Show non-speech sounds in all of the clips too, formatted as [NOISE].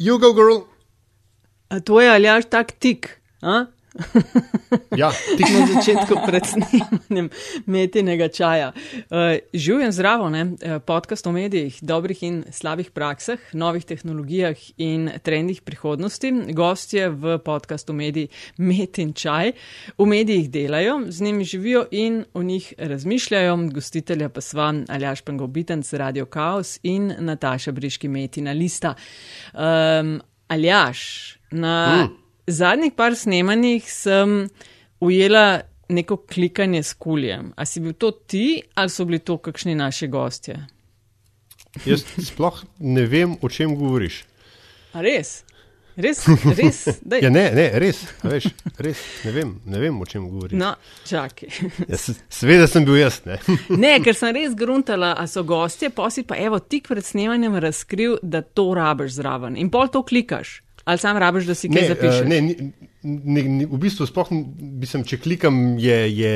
You go, girl. A to je ali až tak tik? A? Ja, tik. na začetku pred snemanjem metinega čaja. Uh, Živim zdravo, ne? Eh, podcast o medijih, dobrih in slabih praksah, novih tehnologijah in trendih prihodnosti. Gostje v podkastu mediji Met in čaj v medijih delajo, z njimi živijo in o njih razmišljajo. Gostitelja pa sva Aljaš Pengobitenc, Radio Chaos in Nataša Briški Metina Lista. Um, Aljaš, na. Mm zadnjih par snemanjih sem ujela neko klikanje s kuljem. A si bil to ti ali so bili to kakšni naši gostje? Jaz sploh ne vem, o čem govoriš. A res? Res, [LAUGHS] res. ja, ne, ne, res, veš, res, ne vem, ne vem, o čem govoriš. No, čakaj. ja, Sveda sem bil jaz, ne. ne, ker sem res gruntala, a so gostje, posi pa evo tik pred snemanjem razkril, da to rabiš zraven in pol to klikaš. Ali sam rabiš, da si kaj zapišeš? Uh, ne, ne, ne, v bistvu sploh nisem, če klikam, je, je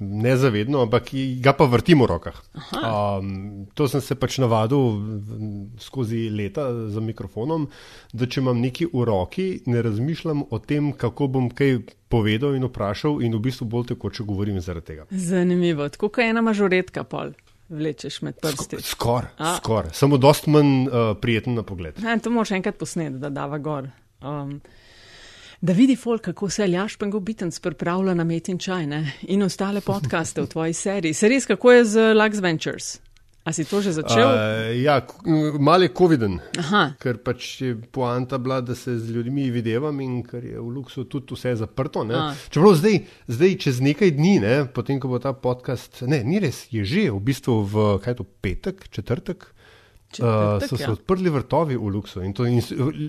nezavedno, ampak ga pa vrtim v rokah. Um, to sem se pač navadil skozi leta za mikrofonom, da če imam nekaj v roki, ne razmišljam o tem, kako bom kaj povedal in vprašal, in v bistvu bolj tekoče govorim zaradi tega. Zanimivo, tako kot ena mažoretka pol vlečeš med prsti. Skoraj, skor. samo dost manj uh, prijeten na pogled. Ne, to moraš enkrat posneti, da dava gor. Um, da vidi folk, kako se Ljaš Pengo Bitens pripravlja na met in čaj ne? in ostale podcaste v tvoji seriji. Se res, kako je z Lux Ventures? A si to že začel? Uh, ja, malo je COVID-en. Ker pač je poanta bila, da se z ljudmi videvam in ker je v Luksu tudi vse zaprto. Čeprav zdaj, zdaj, čez nekaj dni, ne, potem ko bo ta podcast, ne, ni res, je že v bistvu v kaj to petek, četrtek. Uh, so se ja. odprli vrtovi v Luksu in, to, in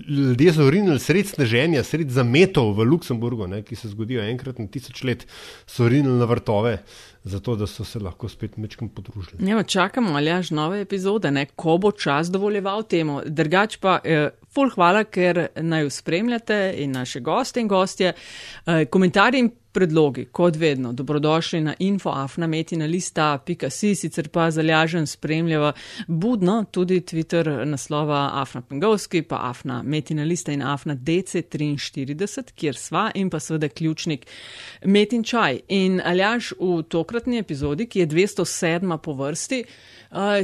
ljudje so rinili sred sneženja, sred zametov v Luksemburgu, ne, ki se zgodijo enkrat na tisoč let, so rinili na vrtove, zato da so se lahko spet mečkim podružili. Ja, čakamo, ali až nove epizode, ne, ko bo čas dovoljeval temu. Drugač pa, eh, ful hvala, ker naj spremljate in naše goste in gostje. Eh, komentarji in predlogi, kot vedno, dobrodošli na infoafnametina.si, sicer pa zalažen spremljava budno tudi Twitter naslova Afna Pengovski, pa Afna Metina Lista in Afna DC43, kjer sva in pa seveda ključnik Metin Čaj. In aljaš v tokratni epizodi, ki je 207 po vrsti,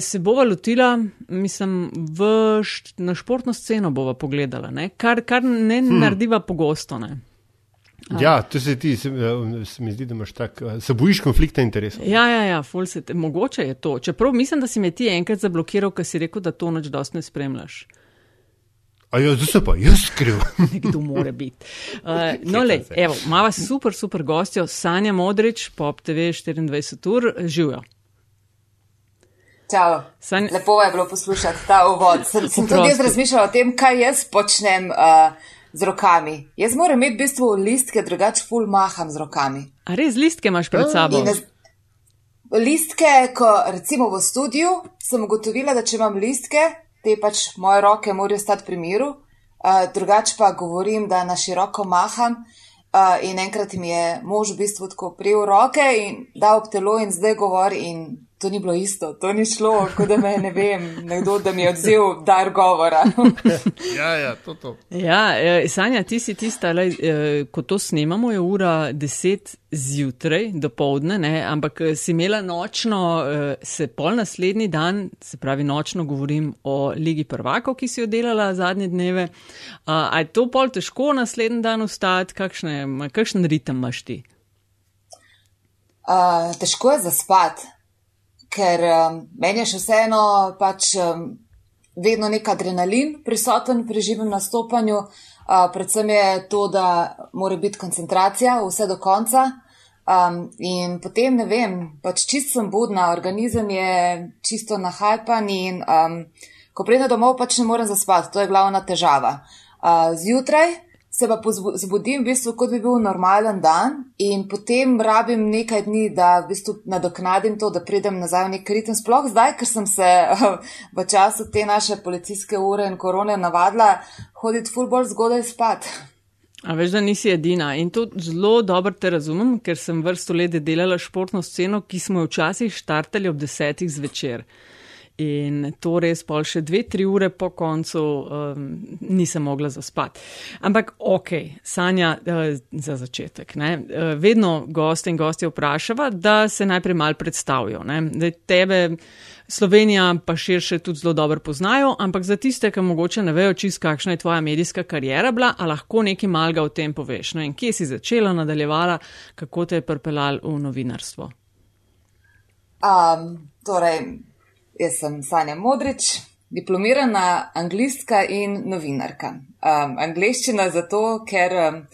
se bova lotila, mislim, v, na športno sceno bova pogledala, ne? kar, kar ne hmm. narediva pogosto. Ne? Ja, to se ti, se, eh, se mi zdi, da imaš tak, eh, se bojiš konflikta interesov. Ja, ja, ja te, mogoče je to. Čeprav mislim, da si me ti enkrat zablokiral, ker si rekel, da to noč dosti ne spremljaš. A ja, zdaj se pa jaz skriv. [LAUGHS] Nekdo mora biti. [LAUGHS] Uh, no, le, evo, mava super, super gostjo, Sanja Modrič, Pop TV 24 ur, živijo. Čau. San... Lepo je bilo poslušati ta uvod. [LAUGHS] Sem, sem tudi jaz razmišljala o tem, kaj jaz počnem. Uh, z rokami. Jaz moram imeti v bistvu listke, drugače ful maham z rokami. A res listke imaš pred sabo? Ne, listke, ko recimo v studiu sem ugotovila, da če imam listke, te pač moje roke morajo stati pri miru, uh, drugače pa govorim, da na široko maham. Uh, in enkrat mi je mož v bistvu tako prijel roke in dal ob telo in zdaj govori in to ni bilo isto, to ni šlo, kot da me ne vem, nekdo da mi je odzel dar govora. [LAUGHS] ja, ja, to to. Ja, e, Sanja, ti si tista, le, e, ko to snemamo, je ura deset zjutraj, do povdne, ne, ampak e, si imela nočno, se pol naslednji dan, se pravi nočno govorim o Ligi prvakov, ki si jo delala zadnje dneve. A je to pol težko naslednji dan ustati, kakšen ritem imaš ti? Uh, težko je zaspati ker um, meni je še vseeno pač um, vedno nek adrenalin prisoten pri živem nastopanju. Uh, predvsem je to, da mora biti koncentracija vse do konca. Um, in potem ne vem, pač čist sem budna, organizem je čisto nahajpan in um, ko pridem domov, pač ne morem zaspati, to je glavna težava. Uh, zjutraj se pa zbudim, v bistvu, kot bi bil normalen dan, in potem rabim nekaj dni, da v bistvu nadoknadim to, da pridem nazaj v nek ritem. Sploh zdaj, ker sem se [LAUGHS] v času te naše policijske ure in korone navadila hoditi ful bolj zgodaj spat. A veš, da nisi edina in to zelo dobro te razumem, ker sem vrsto let delala športno sceno, ki smo jo včasih štartali ob desetih zvečer. In to res pol še dve, tri ure po koncu um, nisem mogla zaspati. Ampak ok, Sanja, uh, za začetek. Ne? Uh, vedno goste in gosti vprašava, da se najprej mal predstavijo. Ne? Da tebe Slovenija pa širše tudi zelo dobro poznajo, ampak za tiste, ki mogoče ne vejo čist, kakšna je tvoja medijska karijera bila, a lahko nekaj malga o tem poveš. No in kje si začela, nadaljevala, kako te je prpelal v novinarstvo? Um, torej, jaz sem Sanja Modrič, diplomirana anglistka in novinarka. Um, angliščina zato, ker. Um,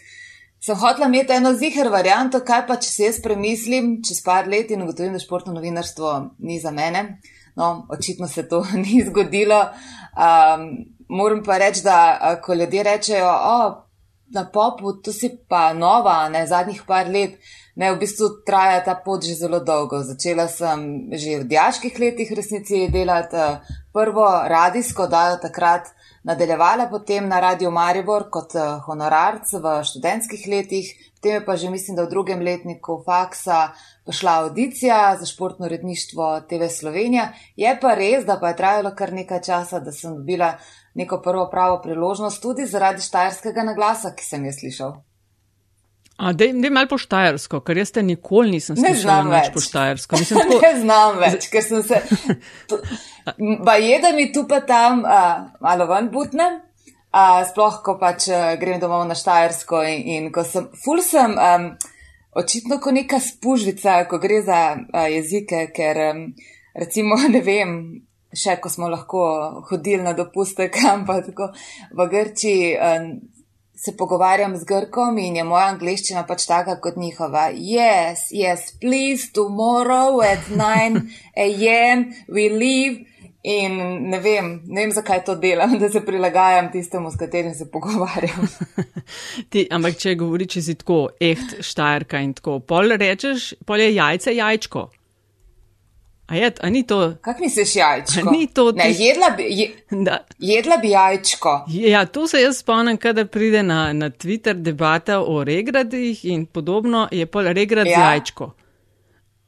Sem hotela imeti eno ziger varianto, kaj pa če se jaz premislim čez par let in ugotovim, da športno novinarstvo ni za mene. No, očitno se to [LAUGHS] ni zgodilo. Um, moram pa reči, da ko ljudje rečejo, o, na popu, tu si pa nova, ne zadnjih par let, ne v bistvu traja ta pot že zelo dolgo. Začela sem že v diaških letih resnici delati prvo radijsko, dajo takrat nadaljevala potem na Radio Maribor kot honorarc v študentskih letih, potem je pa že mislim, da v drugem letniku faksa pošla audicija za športno redništvo TV Slovenija. Je pa res, da pa je trajalo kar nekaj časa, da sem dobila neko prvo pravo priložnost tudi zaradi štajerskega naglasa, ki sem jo slišal. A, dej, dej malo po štajersko, ker jaz te nikoli nisem slišala več po štajersko. Mislim, [LAUGHS] tako... ne znam več, ker sem se. [LAUGHS] Ba je, da mi tu pa tam uh, malo ven butnem, uh, sploh ko pač uh, grem domov na štajersko in, in ko sem, ful sem. Um, očitno kot neka spužvica, ko gre za a, jezike, ker um, recimo [LAUGHS] ne vem, še ko smo lahko hodili na dopuste, kam pa tako v Grči. Se pogovarjam z Grkom in je moja angliščina pač taka kot njihova. Yes, yes, please, tomorrow at 9 a.m. we leave. In ne vem, ne vem, zakaj to delam, [LAUGHS] da se prilagajam tistemu, s katerim se pogovarjam. [LAUGHS] Ti, ampak, če govoriš, če si tako eht štajerka in tako, pol rečeš, pol je jajce jajčko. A je, a ni to? Kak misliš jajčko? A ni to? Ne, jedla bi, je, jedla bi jajčko. Ja, to se jaz spomnim, kadar pride na, na Twitter debata o regradih in podobno, je pol regrad ja. jajčko.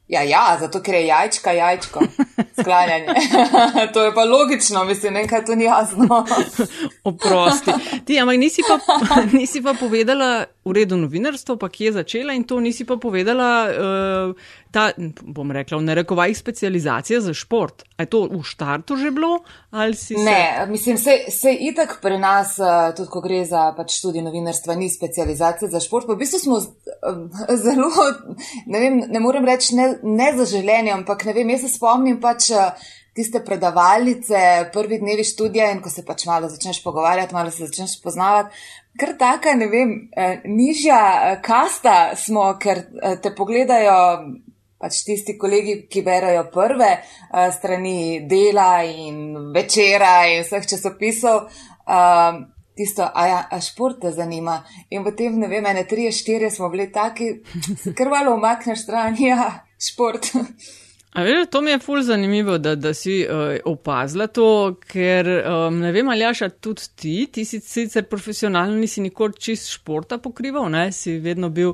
Ja, ja, zato ker je jajčka, jajčko, [LAUGHS] sklanjanje. [LAUGHS] to je pa logično, mislim, nekaj to ni jasno. [LAUGHS] Oprosti. Ti, ampak nisi pa, [LAUGHS] nisi pa povedala, v redu novinarstvo, pa kje je začela in to nisi pa povedala, uh, ta, bom rekla, v narekovajih specializacija za šport. A je to v štartu že bilo? Se... Ne, mislim, se, se itak pri nas, uh, tudi ko gre za pač študij novinarstva, ni specializacija za šport. Pa v bistvu smo uh, zelo, ne vem, ne morem reči ne, ne zaželeni, ampak ne vem, jaz se spomnim pač. Uh, Tiste predavalnice, prvi dnevi študija, in ko se pač malo začneš pogovarjati, malo se začneš poznavati, kar taka, ne vem, eh, nižja eh, kasta smo, ker eh, te pogledajo pač tisti kolegi, ki berajo prve strani dela in večera in vseh časopisov. Tisto, a, ja, a šport te zanima. In potem, ne vem, ene tri, štiri smo bili taki, krvalo umakneš stran, ja, šport. Veš, to mi je ful zanimivo, da, da si uh, opazila to, ker um, ne vem, ali jaša tudi ti, ti si sicer profesionalno, nisi nikoli čist športa pokrival, ne, si vedno bil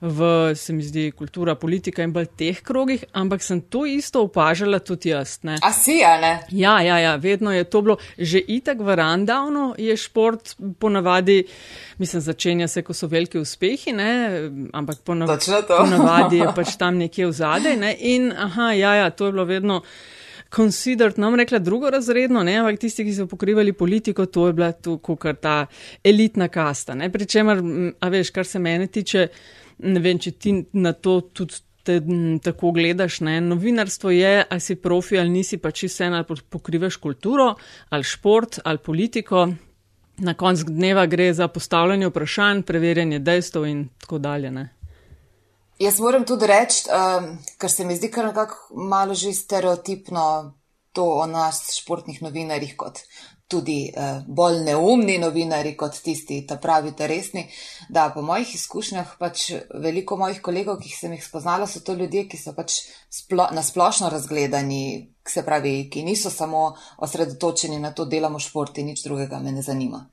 v, se mi zdi, kultura, politika in bolj teh krogih, ampak sem to isto opažala tudi jaz. Ne. A si, a ne? Ja, ja, ja, vedno je to bilo, že itak v randavnu je šport ponavadi, mislim, začenja se, ko so veliki uspehi, ne, ampak ponavadi je pač tam nekje v zadej, ne, in aha, ja, ja, to je bilo vedno. Considered, nam rekla drugorazredno, ne, ampak tisti, ki so pokrivali politiko, to je bila tu kar ta elitna kasta. Ne, pričemer, a veš, kar se mene tiče, ne vem, če ti na to tudi te, m, tako gledaš, ne, novinarstvo je, ali si profi ali nisi, pa če se ena pokrivaš kulturo ali šport ali politiko, na konc dneva gre za postavljanje vprašanj, preverjanje dejstev in tako dalje. Ne. Jaz moram tudi reči, um, ker se mi zdi kar nekako malo že stereotipno to o nas, športnih novinarjih, kot tudi uh, bolj neumni novinari, kot tisti, ta pravi, ta resni. Da, po mojih izkušnjah, pač veliko mojih kolegov, ki sem jih spoznala, so to ljudje, ki so pač splo nasplošno razgledani, se pravi, ki niso samo osredotočeni na to, delamo šport in nič drugega me ne zanima.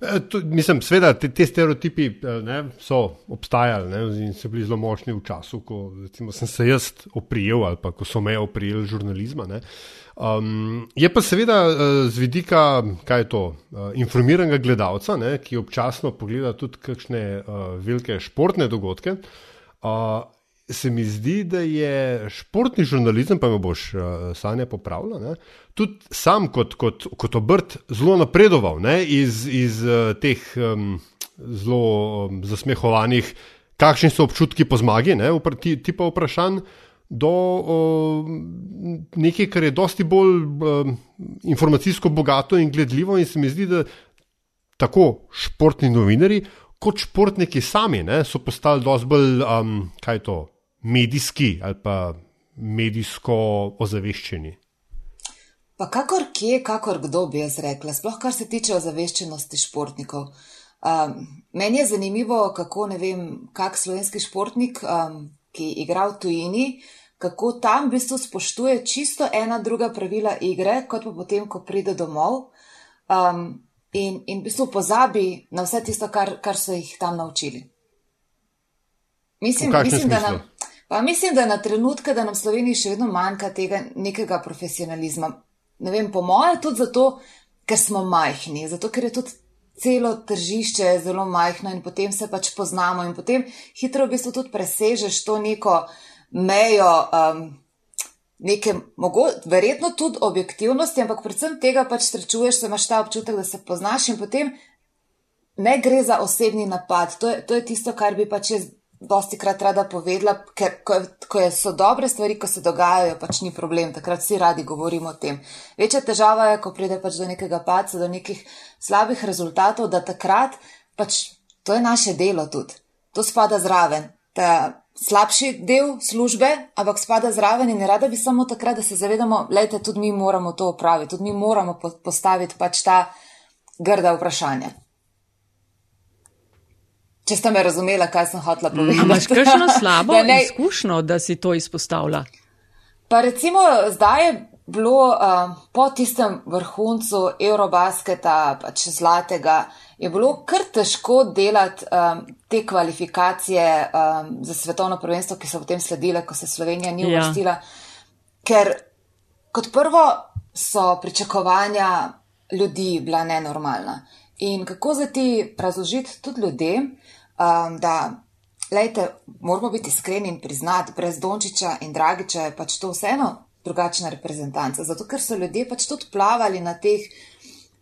E, to, mislim, sveda, te, te stereotipi e, ne, so obstajali ne, in so bili zelo močni v času, ko recimo, sem se jaz oprijel ali pa ko so me oprijeli žurnalizma. Um, je pa seveda e, z vidika, kaj je to, informiranega gledalca, ne, ki občasno pogleda tudi kakšne uh, velike športne dogodke. Uh, se mi zdi, da je športni žurnalizem, pa me boš uh, sanja popravila, ne, tudi sam kot, kot, kot obrt zelo napredoval ne, iz, iz uh, teh um, zelo um, zasmehovanih, kakšni so občutki po zmagi, ne, upr, ti, ti pa vprašanj. Do uh, nekaj, kar je dosti bolj uh, informacijsko bogato in gledljivo, in se mi zdi, da tako športni novinari, kot športniki sami, ne, so postali dosti bolj, um, kaj je to, medijski ali pa medijsko ozaveščeni. Pa kakor kje, kakor kdo bi jaz rekla, sploh kar se tiče ozaveščenosti športnikov. Um, meni je zanimivo, kako ne vem, kak slovenski športnik, um, ki igra v tujini, kako tam v bistvu spoštuje čisto ena druga pravila igre, kot pa potem, ko pride domov um, in, in v bistvu pozabi na vse tisto, kar, kar so jih tam naučili. Mislim, mislim da nam. Pa mislim, da na trenutke, da nam v Sloveniji še vedno manjka tega nekega profesionalizma. Ne vem, po mojem, tudi zato, ker smo majhni, zato ker je tudi celo tržišče zelo majhno in potem se pač poznamo in potem hitro v bistvu tudi presežeš to neko mejo, um, neke, mogo, verjetno tudi objektivnosti, ampak predvsem tega pač srečuješ, se imaš ta občutek, da se poznaš in potem ne gre za osebni napad. To je, to je tisto, kar bi pač jaz dosti krat rada povedala, ker ko, ko so dobre stvari, ko se dogajajo, pač ni problem, takrat vsi radi govorimo o tem. Večja težava je, ko pride pač do nekega paca, do nekih slabih rezultatov, da takrat pač to je naše delo tudi. To spada zraven. Ta slabši del službe, ampak spada zraven in rada bi samo takrat, da se zavedamo, lejte, tudi mi moramo to opraviti, tudi mi moramo postaviti pač ta grda vprašanja. Če ste me razumeli, kaj sem hotela povedati. Imaš kakšno [LAUGHS] slabo da ne... izkušnjo, da si to izpostavlja? Pa recimo zdaj je bilo uh, po tistem vrhuncu Eurobasketa, pač zlatega, je bilo kar težko delati um, te kvalifikacije um, za svetovno prvenstvo, ki so potem sledile, ko se Slovenija ni ja. uvrstila. Ja. Ker kot prvo so pričakovanja ljudi bila nenormalna. In kako za ti razložiti tudi ljudem, um, da, lejte, moramo biti iskreni in priznati, brez Dončiča in Dragiča je pač to vseeno drugačna reprezentanca. Zato, ker so ljudje pač tudi plavali na, teh,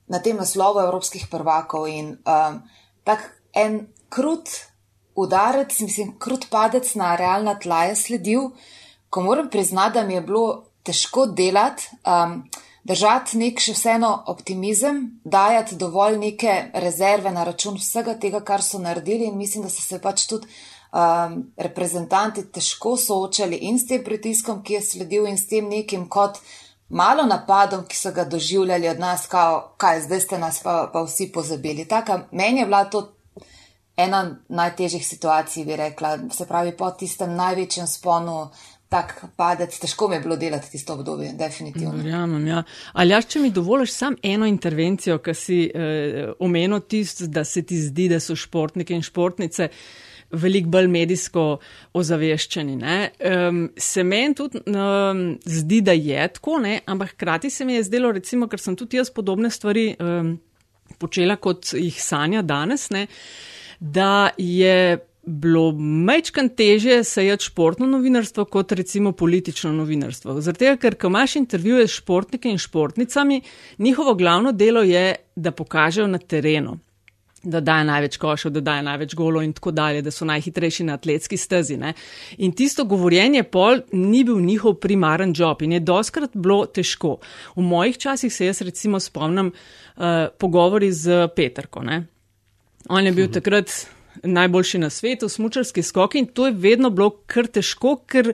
na tem naslovu evropskih prvakov in um, tak en krut udarec, mislim, krut padec na realna tla je sledil, ko moram priznati, da mi je bilo težko delati. Um, držati nek še vseeno optimizem, dajati dovolj neke rezerve na račun vsega tega, kar so naredili in mislim, da so se pač tudi um, reprezentanti težko soočali in s tem pritiskom, ki je sledil in s tem nekim kot malo napadom, ki so ga doživljali od nas, kao, kaj zdaj ste nas pa, pa vsi pozabili. Taka, meni je bila to ena najtežjih situacij, bi rekla, se pravi po tistem največjem sponu tak padec, težko mi je bilo delati tisto obdobje, definitivno. Verjamem, ja. Ali jaš, če mi dovoliš sam eno intervencijo, ki si eh, omenil tist, da se ti zdi, da so športniki in športnice veliko bolj medijsko ozaveščeni. Um, se meni tudi um, zdi, da je tako, ne? ampak hkrati se mi je zdelo, recimo, ker sem tudi jaz podobne stvari um, počela, kot jih sanja danes, ne? da je bilo mečkan teže sejati športno novinarstvo kot recimo politično novinarstvo. Zato, ker ko imaš intervjuje s športniki in športnicami, njihovo glavno delo je, da pokažejo na terenu, da dajo največ košov, da dajo največ golo in tako dalje, da so najhitrejši na atletski stezi. Ne? In tisto govorjenje pol ni bil njihov primaren job in je doskrat bilo težko. V mojih časih se jaz recimo spomnim uh, pogovori z Petrko. Ne? On je bil mhm. takrat najboljši na svetu, smočarski skok in to je vedno bilo kar težko, ker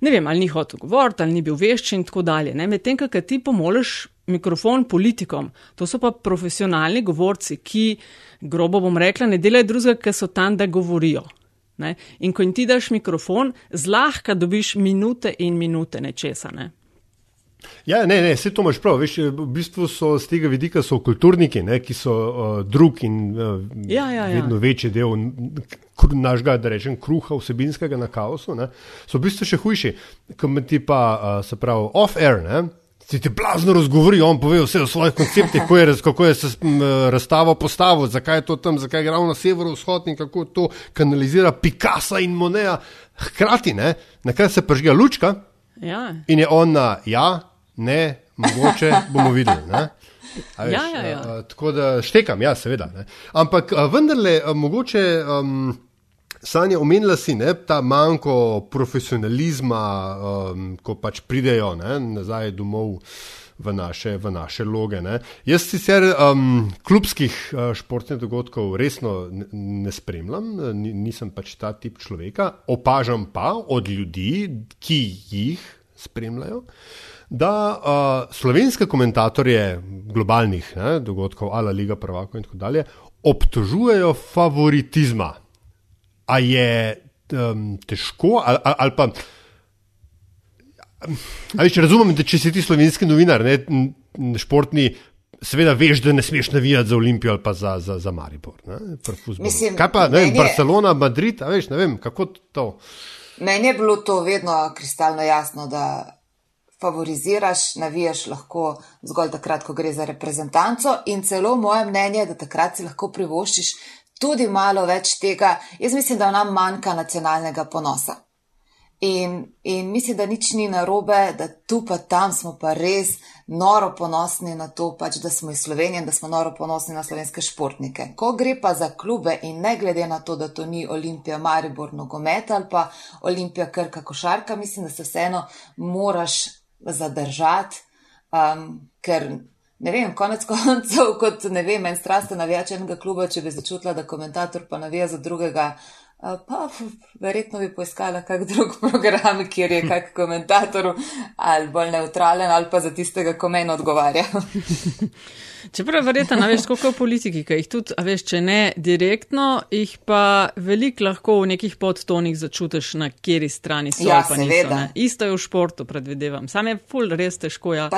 ne vem, ali ni hotel govoriti, ali ni bil vešči in tako dalje. Medtem, kaj ti pomoliš mikrofon politikom, to so pa profesionalni govorci, ki, grobo bom rekla, ne delajo drugega, ker so tam, da govorijo. Ne? In ko jim ti daš mikrofon, zlahka dobiš minute in minute nečesa. Ne? Ja, ne, ne, vse to imaš prav. Veš, v bistvu so z tega vidika kulturniki, ne, ki so uh, drug in uh, ja, ja, ja. vedno večji del našega, da rečem, kruha vsebinskega na kaosu, ne, so v bistvu še hujši. Kam ti pa, uh, se pravi, off-air, ti ti blazno razgovori, on pove vse o svojih konceptih, kako je, kako je se razstava postavil, zakaj je to tam, zakaj je ravno severovzhod in kako to kanalizira Picasso in Moneja. Hkrati, ne, na kaj se pržga lučka. Ja. In je on na ja, ne, mogoče bomo videli. Veš, ja, ja, ja. A, tako da štekam, ja, seveda. Ne. Ampak a, vendarle, a, mogoče. Um, Sanja, omenila si ne, ta manjko profesionalizma, um, ko pač pridejo ne, nazaj domov v naše, v naše loge. Ne. Jaz sicer um, klubskih uh, športnih dogodkov resno ne, ne spremljam, nisem pač ta tip človeka, opažam pa od ljudi, ki jih spremljajo. Uh, da uh, slovenske komentatorje globalnih ne, dogodkov, ala Liga Prvako in tako dalje, obtožujejo favoritizma. A je um, težko, ali, ali pa. Ali če razumem, da če si ti slovenski novinar, ne, športni, seveda veš, da ne smeš navijati za Olimpijo ali pa za, za, za Maribor. Mislim, Kaj pa, ne vem, Barcelona, Madrid, a veš, ne vem, kako to. Meni je bilo to vedno kristalno jasno, da favoriziraš, navijaš lahko zgolj takrat, ko gre za reprezentanco in celo moje mnenje je, da takrat si lahko privoščiš tudi malo več tega. Jaz mislim, da nam manjka nacionalnega ponosa. In, in mislim, da nič ni narobe, da tu pa tam smo pa res noro ponosni na to, pač, da smo iz Slovenije in da smo noro ponosni na slovenske športnike. Ko gre pa za klube in ne glede na to, da to ni Olimpija, Maribor, nogomet ali pa Olimpija, Krka, košarka, mislim, da se vseeno moraš zadržati, um, ker ne vem, konec [LAUGHS] koncev, kot ne vem, en strasten navijač enega kluba, če bi začutila, da komentator pa navija za drugega. Pa, verjetno bi poiskala kak drug [LAUGHS] program, kjer je kak komentator ali bolj neutralen ali pa za tistega, ko meni odgovarja. [LAUGHS] Čeprav verjetno, veš, koliko politiki, ki jih tudi, veš, če ne direktno, jih pa veliko lahko v nekih podtonih začutiš, na kjeri strani so. Ja, pa niso, ne. Isto je v športu, predvidevam. Sam je ful res težko, ja.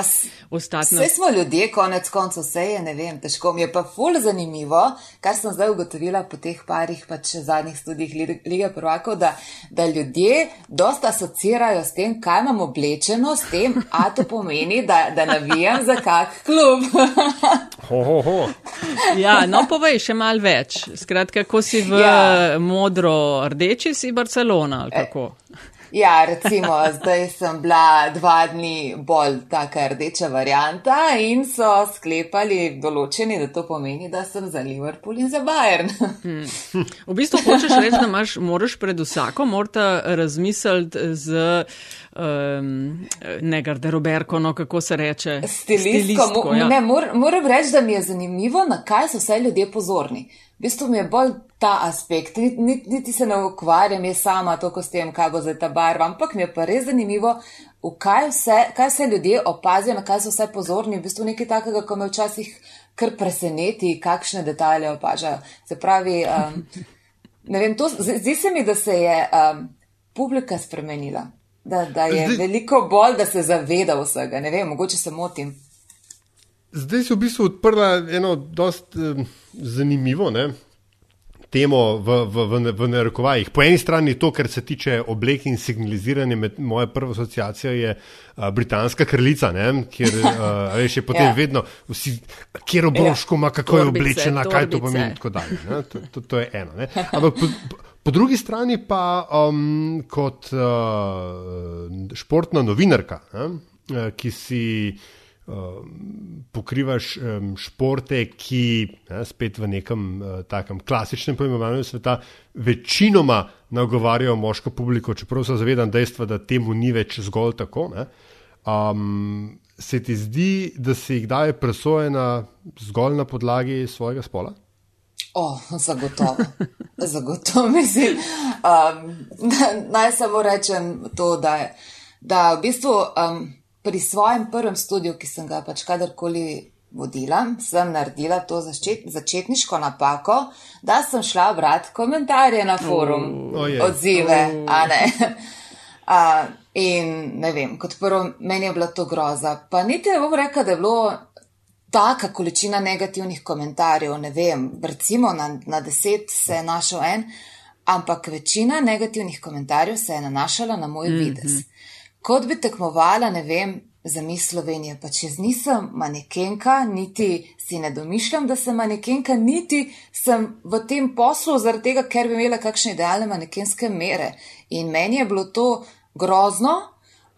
Ostati. Vse smo ljudje, konec koncev, vse je, ne vem, težko. Mi je pa ful zanimivo, kar sem zdaj ugotovila po teh parih, pač zadnjih študijih Lige prvakov, da, da ljudje dosta asocirajo s tem, kaj imamo oblečeno, s tem, a to pomeni, da, da navijam za kak klub. [LAUGHS] Ho, ho, ho. Ja, no, povej še mal več. Skratka, ko si v ja. modro-rdeči, si Barcelona ali kako? Ja, recimo, zdaj sem bila dva dni bolj taka rdeča varianta in so sklepali določeni, da to pomeni, da sem za Liverpool in za Bayern. Hmm. V bistvu hočeš reči, da imaš, moraš pred vsako morta razmisliti z um, ne garderoberko, no kako se reče. Stilistko. Stilistko ja. ne, mor, moram reči, da mi je zanimivo, na kaj so vse ljudje pozorni. V bistvu mi je bolj ta aspekt, niti, niti se ne ukvarjam jaz sama to, ko s tem, kaj bo zdaj ta barva, ampak mi je pa res zanimivo, v kaj vse, kaj vse ljudje opazijo, na kaj so vse pozorni. V bistvu nekaj takega, ko me včasih kar preseneti, kakšne detalje opažajo. Se pravi, um, ne vem, to, zdi se mi, da se je um, publika spremenila da, da je Zdaj, veliko bolj, da se zaveda vsega. Ne vem, mogoče se motim. Zdaj si v bistvu odprla eno dost eh, zanimivo ne, temo v, v, v, v narekovajih. Po eni strani to, kar se tiče oblek in signaliziranja, moja prva asociacija je uh, britanska krlica, ne, kjer uh, veš, je potem [LAUGHS] ja. vedno vsi, kjer obroško ima, kako torbice, je oblečena, torbice. kaj to pomeni in tako dalje. To, to, to je eno. Ne. Ampak po, Po drugi strani pa um, kot uh, športna novinarka, ne, ki si pokrivaš um, športe, ki ne, spet v nekem uh, takem klasičnem pojmovanju sveta večinoma nagovarjajo moško publiko, čeprav se zavedam dejstva, da temu ni več zgolj tako. Ne, um, se ti zdi, da se jih daje presojena zgolj na podlagi svojega spola? Oh, zagotovo, [LAUGHS] zagotovo mislim. Um, [LAUGHS] naj samo rečem to, da, da v bistvu um, pri svojem prvem studiu, ki sem ga pač kadarkoli vodila, sem naredila to začet, začetniško napako, da sem šla brati komentarje na forum, oh, oh, odzive. Oh. [LAUGHS] Uh, In ne vem, kot prvo, meni je bila to groza. Pa niti ne bom rekla, da je bilo taka količina negativnih komentarjev. Ne vem, recimo na, na deset se je našel en, ampak večina negativnih komentarjev se je nanašala na moj mm -hmm. vides. Kot bi tekmovala, ne vem, za mi Slovenije. Pa če nisem manekenka, niti si ne domišljam, da sem manekenka, niti sem v tem poslu zaradi tega, ker bi imela kakšne idealne manekenske mere. In meni je bilo to grozno.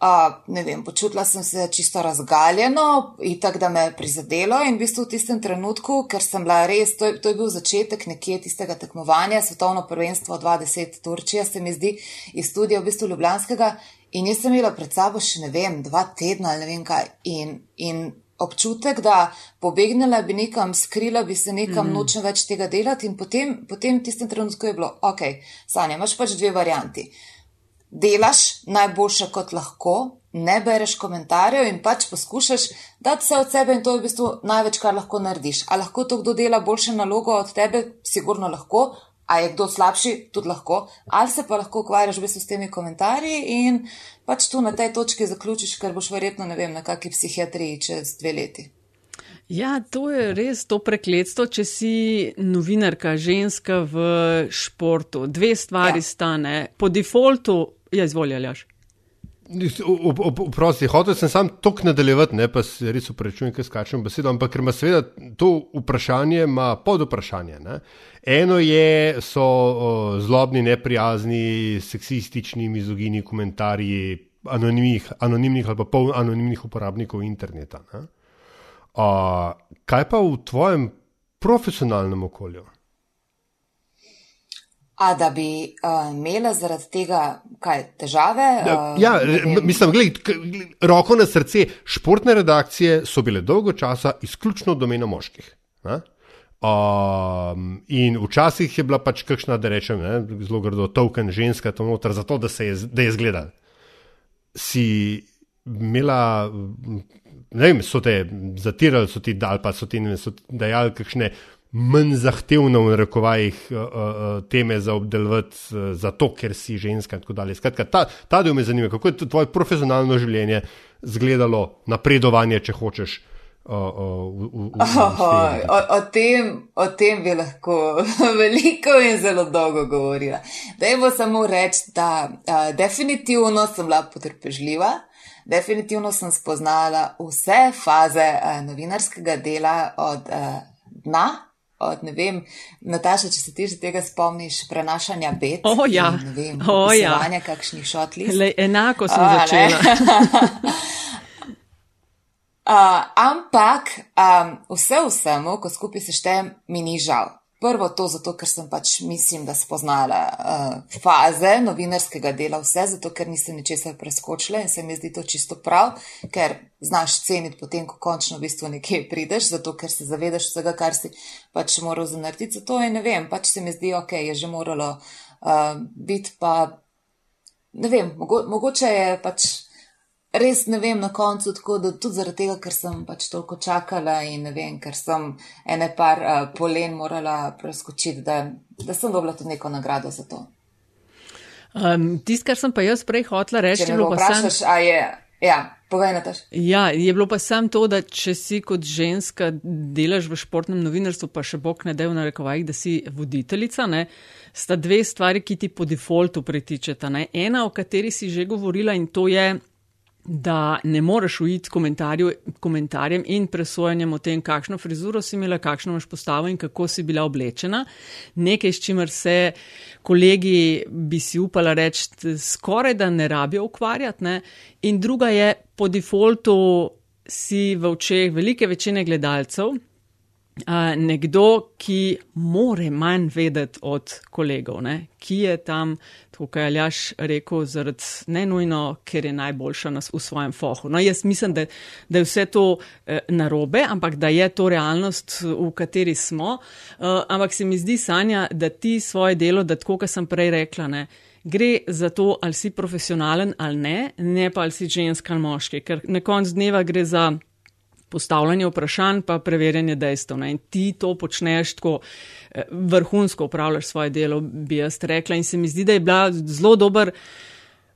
Uh, ne vem, počutila sem se čisto razgaljeno, itak, da me je prizadelo in v bistvu v tistem trenutku, ker sem bila res, to je, to je bil začetek nekje tistega tekmovanja, svetovno prvenstvo 20 Turčija, se mi zdi, iz studija v bistvu Ljubljanskega in jaz sem imela pred sabo še ne vem, dva tedna ali ne vem kaj in, in občutek, da pobegnila bi nekam, skrila bi se nekam, mm. nočem več tega delati in potem, potem v tistem trenutku je bilo, ok, Sanja, imaš pač dve varianti delaš najboljše, kot lahko, ne bereš komentarjev in pač poskušaš dati vse od sebe in to je v bistvu največ, kar lahko narediš. A lahko to kdo dela boljše nalogo od tebe, sigurno lahko, a je kdo slabši, tudi lahko, ali se pa lahko ukvarjaš v bistvu s temi komentarji in pač tu na tej točki zaključiš, ker boš verjetno, ne vem, na kakšni psihiatriji čez dve leti. Ja, to je res to prekletstvo, če si novinarka, ženska v športu. Dve stvari ja. stane. Po defaultu Ja, izvoljaš. Prosti, hotel sem sam tok nadaljevati, ne pa se res upravičujem, ker skačem besedo, ampak ker ima seveda to vprašanje, ima pod vprašanje. Ne? Eno je, so o, zlobni, neprijazni, seksistični, mizogini komentarji anonimnih, anonimnih ali pa pol anonimnih uporabnikov interneta. A, kaj pa v tvojem profesionalnem okolju? A da bi uh, imela zaradi tega kaj težave? Uh, ja, mislim, gledaj, roko na srce, športne redakcije so bile dolgo časa izključno domena moških. Um, in včasih je bila pač kakšna, da rečem, ne, zelo grdo, token ženska tam noter, zato da se je, da je zgledal. Si imela, ne vem, so te zatirali, so ti dali, pa so ti dajali kakšne manj zahtevno, v rekovajih, uh, uh, teme za obdelovati, zato ker si ženska in tako dalje. Skratka, ta, ta del me zanima, kako je tvoje profesionalno življenje izgledalo, napredovanje, če hočeš. O, o, v, v, v, oh, o, o, tem, o tem bi lahko [LAUGHS] veliko in zelo dolgo govorila. Da je bo samo reči, da a, definitivno sem bila potrpežljiva, definitivno sem spoznala vse faze a, novinarskega dela od a, dna od, ne vem, Nataša, če se ti že tega spomniš, prenašanja bet. O, ja. Ne vem, o, ja. kakšnih šotlih. Enako sem o, začela. [LAUGHS] uh, ampak um, vse vsemu, ko skupaj seštejem, mi ni žal. Prvo to, zato ker sem pač, mislim, da spoznala uh, faze novinarskega dela, vse zato, ker nisem ničesar preskočila in se mi zdi to čisto prav, ker znaš ceniti potem, ko končno v bistvu nekje prideš, zato ker se zavedaš vsega, kar si pač moral zanartiti. Zato je ne vem, pač se mi zdi, ok, je že moralo uh, biti pa, ne vem, mogo, mogoče je pač res ne vem na koncu, tako da tudi zaradi tega, ker sem pač toliko čakala in ne vem, ker sem ene par uh, polen morala preskočiti, da, da sem dobila tudi neko nagrado za to. Um, Tisto, kar sem pa jaz prej hotla reči, je bilo pa sem... je. Ja, povej na to. Ja, je bilo pa samo to, da če si kot ženska delaš v športnem novinarstvu, pa še bog ne dev na rekovajih, da si voditeljica, ne, sta dve stvari, ki ti po defaultu pritičeta. Ne. Ena, o kateri si že govorila in to je da ne moreš uiti komentarjem in presojanjem o tem, kakšno frizuro si imela, kakšno imaš postavo in kako si bila oblečena. Nekaj, s čimer se kolegi bi si upala reči, skoraj da ne rabijo ukvarjati. Ne? In druga je, po defaultu si v očeh velike večine gledalcev nekdo, ki more manj vedeti od kolegov, ne? ki je tam, kot je Aljaš rekel, zaradi ne nujno, ker je najboljša nas v svojem fohu. No, jaz mislim, da, da je vse to eh, narobe, ampak da je to realnost, v kateri smo. Uh, ampak se mi zdi, Sanja, da ti svoje delo, da tako, kot sem prej rekla, ne, gre za to, ali si profesionalen ali ne, ne pa ali si ženska ali moški, ker na koncu dneva gre za postavljanje vprašanj, pa preverjanje dejstev. Ne? In ti to počneš tako eh, vrhunsko, upravljaš svoje delo, bi jaz rekla. In se mi zdi, da je bila zelo dober.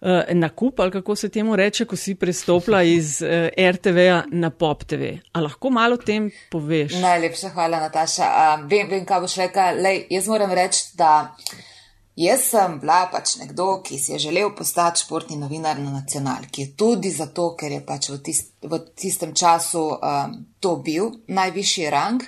uh, nakup, ali kako se temu reče, ko si prestopila [LAUGHS] iz eh, RTV-ja na Pop TV. A lahko malo o tem poveš? Najlepša hvala, Nataša. Uh, vem, vem, kaj boš rekla. Lej, jaz moram reči, da jaz sem bila pač nekdo, ki si je želel postati športni novinar na nacionalki. Tudi zato, ker je pač v, tist, v tistem času um, to bil najvišji rang.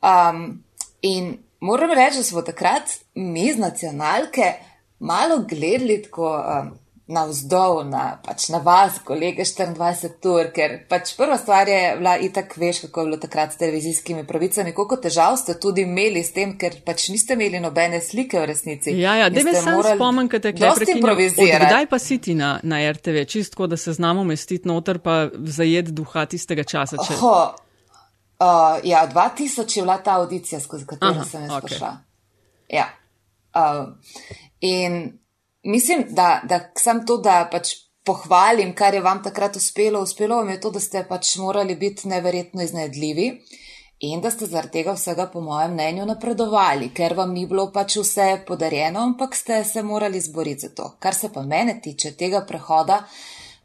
Um, in moram reči, da smo takrat mi z nacionalke malo gledali tako um, navzdol, na, pač na vas, kolege 24 ur, ker pač prva stvar je bila itak, veš, kako je bilo takrat s televizijskimi pravicami, koliko težav ste tudi imeli s tem, ker pač niste imeli nobene slike v resnici. Ja, ja, da me samo spomnim, kaj te klepe improvizira. Kdaj pa si ti na, na RTV, čistko, da se znamo umestiti noter, pa zajet duha tistega časa? Če... Oho, uh, ja, 2000 je bila ta audicija, skozi katero Aha, sem jaz okay. prišla. Ja. Uh, In mislim, da, da sem to, da pač pohvalim, kar je vam takrat uspelo. Uspelo vam je to, da ste pač morali biti neverjetno iznajdljivi in da ste zaradi tega vsega, po mojem mnenju, napredovali, ker vam ni bilo pač vse podarjeno, ampak ste se morali zboriti za to. Kar se pa mene tiče tega prehoda,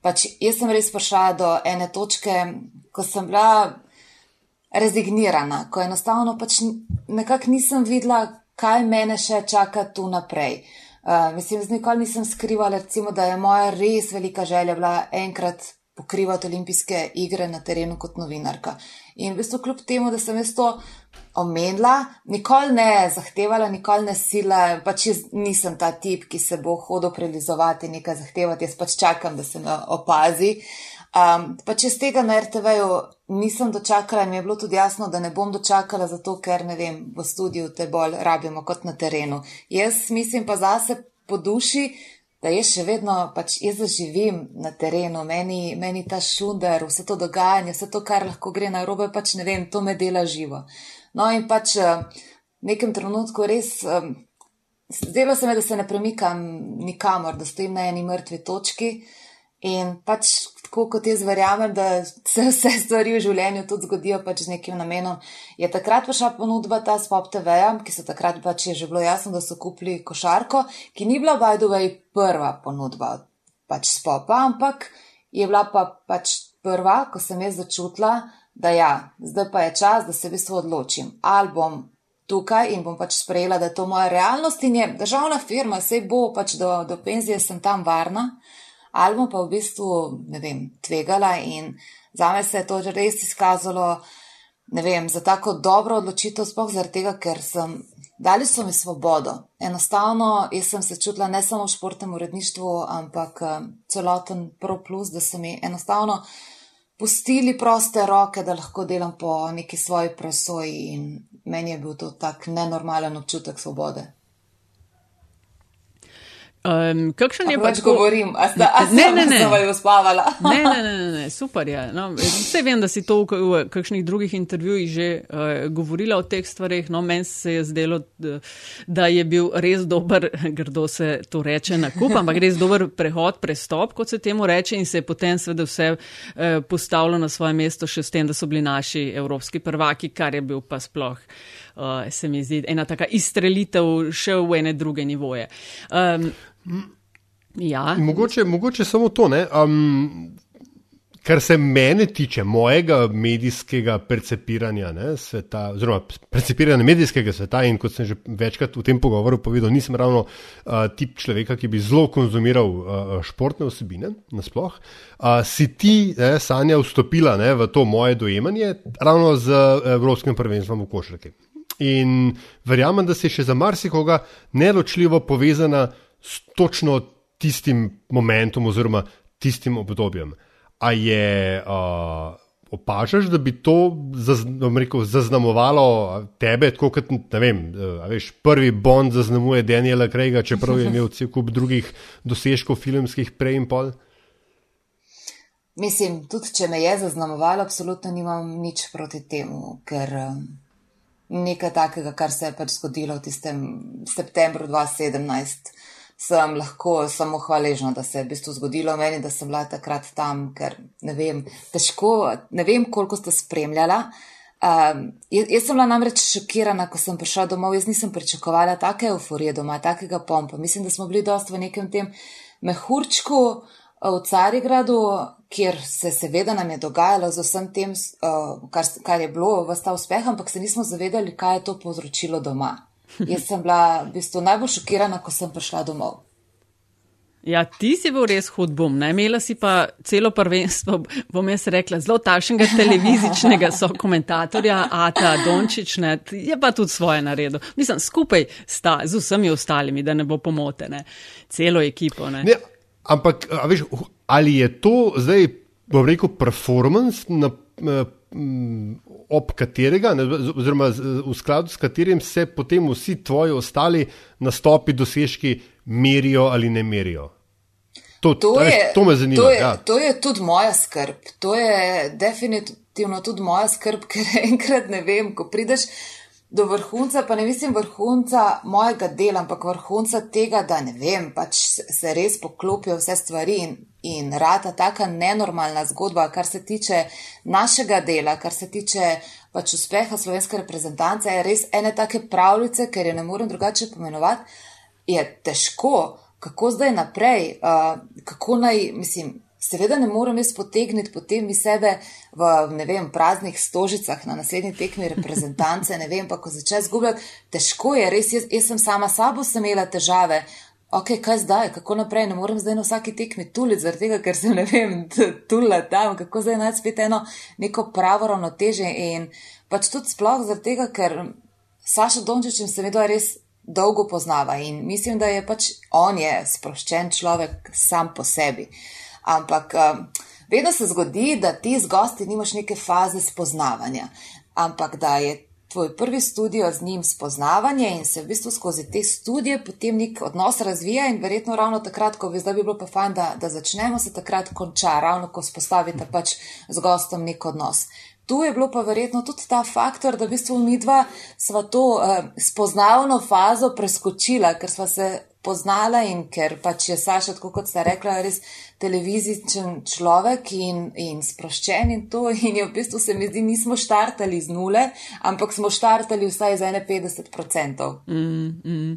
pač jaz sem res prišla do ene točke, ko sem bila rezignirana, ko enostavno pač nekako nisem videla, kaj mene še čaka tu naprej. Uh, mislim, z nikoli nisem skrivala, recimo, da je moja res velika želja bila enkrat pokrivati olimpijske igre na terenu kot novinarka. In v bistvu kljub temu, da sem jaz to omenila, nikoli ne zahtevala, nikoli ne sila, pač jaz nisem ta tip, ki se bo hodil prelizovati, nekaj zahtevati, jaz pač čakam, da se me opazi. Uh, Um, pa če z tega na RTV-ju nisem dočakala in mi je bilo tudi jasno, da ne bom dočakala, zato ker ne vem, v studiu te bolj rabimo kot na terenu. Jaz mislim pa zase po duši, da jaz še vedno pač jaz zaživim na terenu, meni, meni ta šunder, vse to dogajanje, vse to, kar lahko gre na robe, pač ne vem, to me dela živo. No in pač v nekem trenutku res. Um, Zdelo se mi, da se ne premikam nikamor, da stojim na eni mrtvi točki. In pač tako kot jaz verjamem, da se vse stvari v življenju tudi zgodijo pač z nekim namenom, je takrat prišla ponudba ta Spop TV-ja, ki so takrat pač je že bilo jasno, da so kupili košarko, ki ni bila Bajdovej prva ponudba pač Spopa, ampak je bila pa pač prva, ko sem jaz začutila, da ja, zdaj pa je čas, da se v bistvu odločim. Ali bom tukaj in bom pač sprejela, da je to moja realnost in je državna firma, sej bo pač do, do penzije sem tam varna ali bom pa v bistvu, ne vem, tvegala in za me se je to res izkazalo, ne vem, za tako dobro odločitev, spoh zaradi tega, ker sem, dali so mi svobodo. Enostavno, jaz sem se čutila ne samo v športnem uredništvu, ampak celoten pro plus, da so mi enostavno pustili proste roke, da lahko delam po neki svoji presoji in meni je bil to tak nenormalen občutek svobode. Um, kakšen je pač govorim, a sta, a ne, ne, ne, ne, uspavala. [LAUGHS] ne, ne, ne, ne, super je. No, vse vem, da si to v, v kakšnih drugih intervjujih že uh, govorila o teh stvarih. No, meni se je zdelo, da je bil res dober, [LAUGHS] grdo se to reče, nakup, ampak res dober prehod, prestop, kot se temu reče, in se je potem seveda vse uh, postavilo na svoje mesto še s tem, da so bili naši evropski prvaki, kar je bil pa sploh. Uh, se mi zdi ena taka izstrelitev še v ene druge nivoje. Um, Ja. Mogoče, mogoče samo to, um, kar se mene tiče, mojega medijskega percepiranja ne, sveta, oziroma percepiranja medijskega sveta. In kot sem že večkrat v tem pogovoru povedal, nisem ravno uh, tip človeka, ki bi zelo konzumiral uh, športne osebine, nasploh. Uh, si ti, ne, Sanja, vstopila ne, v to moje dojemanje ravno z Evropskim prvenstvom v košarki. In verjamem, da si še za marsikoga neločljivo povezana s točno tistim momentom oziroma tistim obdobjem. A je uh, opažaš, da bi to zaz, rekel, zaznamovalo tebe, tako kot vem, veš, prvi Bond zaznamuje Daniela Craiga, čeprav je imel cel kup drugih dosežkov filmskih prej in pol? Mislim, tudi če me je zaznamovalo, absolutno nimam nič proti temu, ker um, nekaj takega, kar se je pač zgodilo v tistem septembru 2017 sem lahko samo hvaležna, da se je v bistvu zgodilo meni, da sem bila takrat tam, ker ne vem, težko, ne vem, koliko ste spremljala. Um, jaz, jaz sem bila namreč šokirana, ko sem prišla domov. Jaz nisem pričakovala take euforije doma, takega pompa. Mislim, da smo bili dosti v nekem tem mehurčku v Carigradu, kjer se seveda nam je dogajalo z vsem tem, kar, kar je bilo v sta uspeh, ampak se nismo zavedali, kaj je to povzročilo doma. [LAUGHS] Jaz sem bila v bistvu najbolj šokirana, ko sem prišla domov. Ja, ti si bil res hud bom, ne imela si pa celo prvenstvo, bom jaz rekla, zelo tašnega televizičnega [LAUGHS] so komentatorja, Ata Dončič, ne, je pa tudi svoje naredil. Mislim, skupaj sta z vsemi ostalimi, da ne bo pomotene, celo ekipo. Ne. Ne, ampak, veš, ali je to zdaj, bom rekel, performance, na, ob katerega, ne, oziroma v skladu s katerim se potem vsi tvoji ostali nastopi, dosežki merijo ali ne merijo? To, to, je, to me zanima. To je, ja. to je tudi moja skrb. To je definitivno tudi moja skrb, [LAUGHS] ker enkrat ne vem, ko prideš do vrhunca, pa ne mislim vrhunca mojega dela, ampak vrhunca tega, da ne vem, pač se res poklopijo vse stvari in, in rata taka nenormalna zgodba, kar se tiče našega dela, kar se tiče pač uspeha slovenske reprezentance, je res ene take pravljice, ker je ne morem drugače pomenovati, je težko kako zdaj naprej, uh, kako naj, mislim, seveda ne morem jaz potegniti potem iz sebe v, ne vem, praznih stožicah na naslednji tekmi reprezentance, ne vem, pa ko začne zgubljati, težko je, res, jaz, jaz sem sama sabo sem imela težave. Ok, kaj zdaj, kako naprej, ne morem zdaj na vsaki tekmi tuliti, zaradi tega, ker se ne vem, tula tam, kako zdaj najti spet eno neko pravo ravnoteže in pač tudi sploh zaradi tega, ker Saša Dončić in seveda res dolgo poznava in mislim, da je pač on je sproščen človek sam po sebi. Ampak um, vedno se zgodi, da ti z gosti nimaš neke faze spoznavanja, ampak da je tvoj prvi studio z njim spoznavanje in se v bistvu skozi te studije potem nek odnos razvija in verjetno ravno takrat, ko bi zdaj bi bilo pa fajn, da, da začnemo, se takrat konča, ravno ko spostavite pač z gostom nek odnos. Tu je bilo pa verjetno tudi ta faktor, da v bistvu mi dva sva to uh, spoznavno fazo preskočila, ker sva se poznala in ker pač je Saša, tako kot sta rekla, res televizičen človek in, in sproščen in to. [LAUGHS] In je v bistvu se mi zdi, nismo štartali z nule, ampak smo štartali vsaj za 51%. Mm, mm.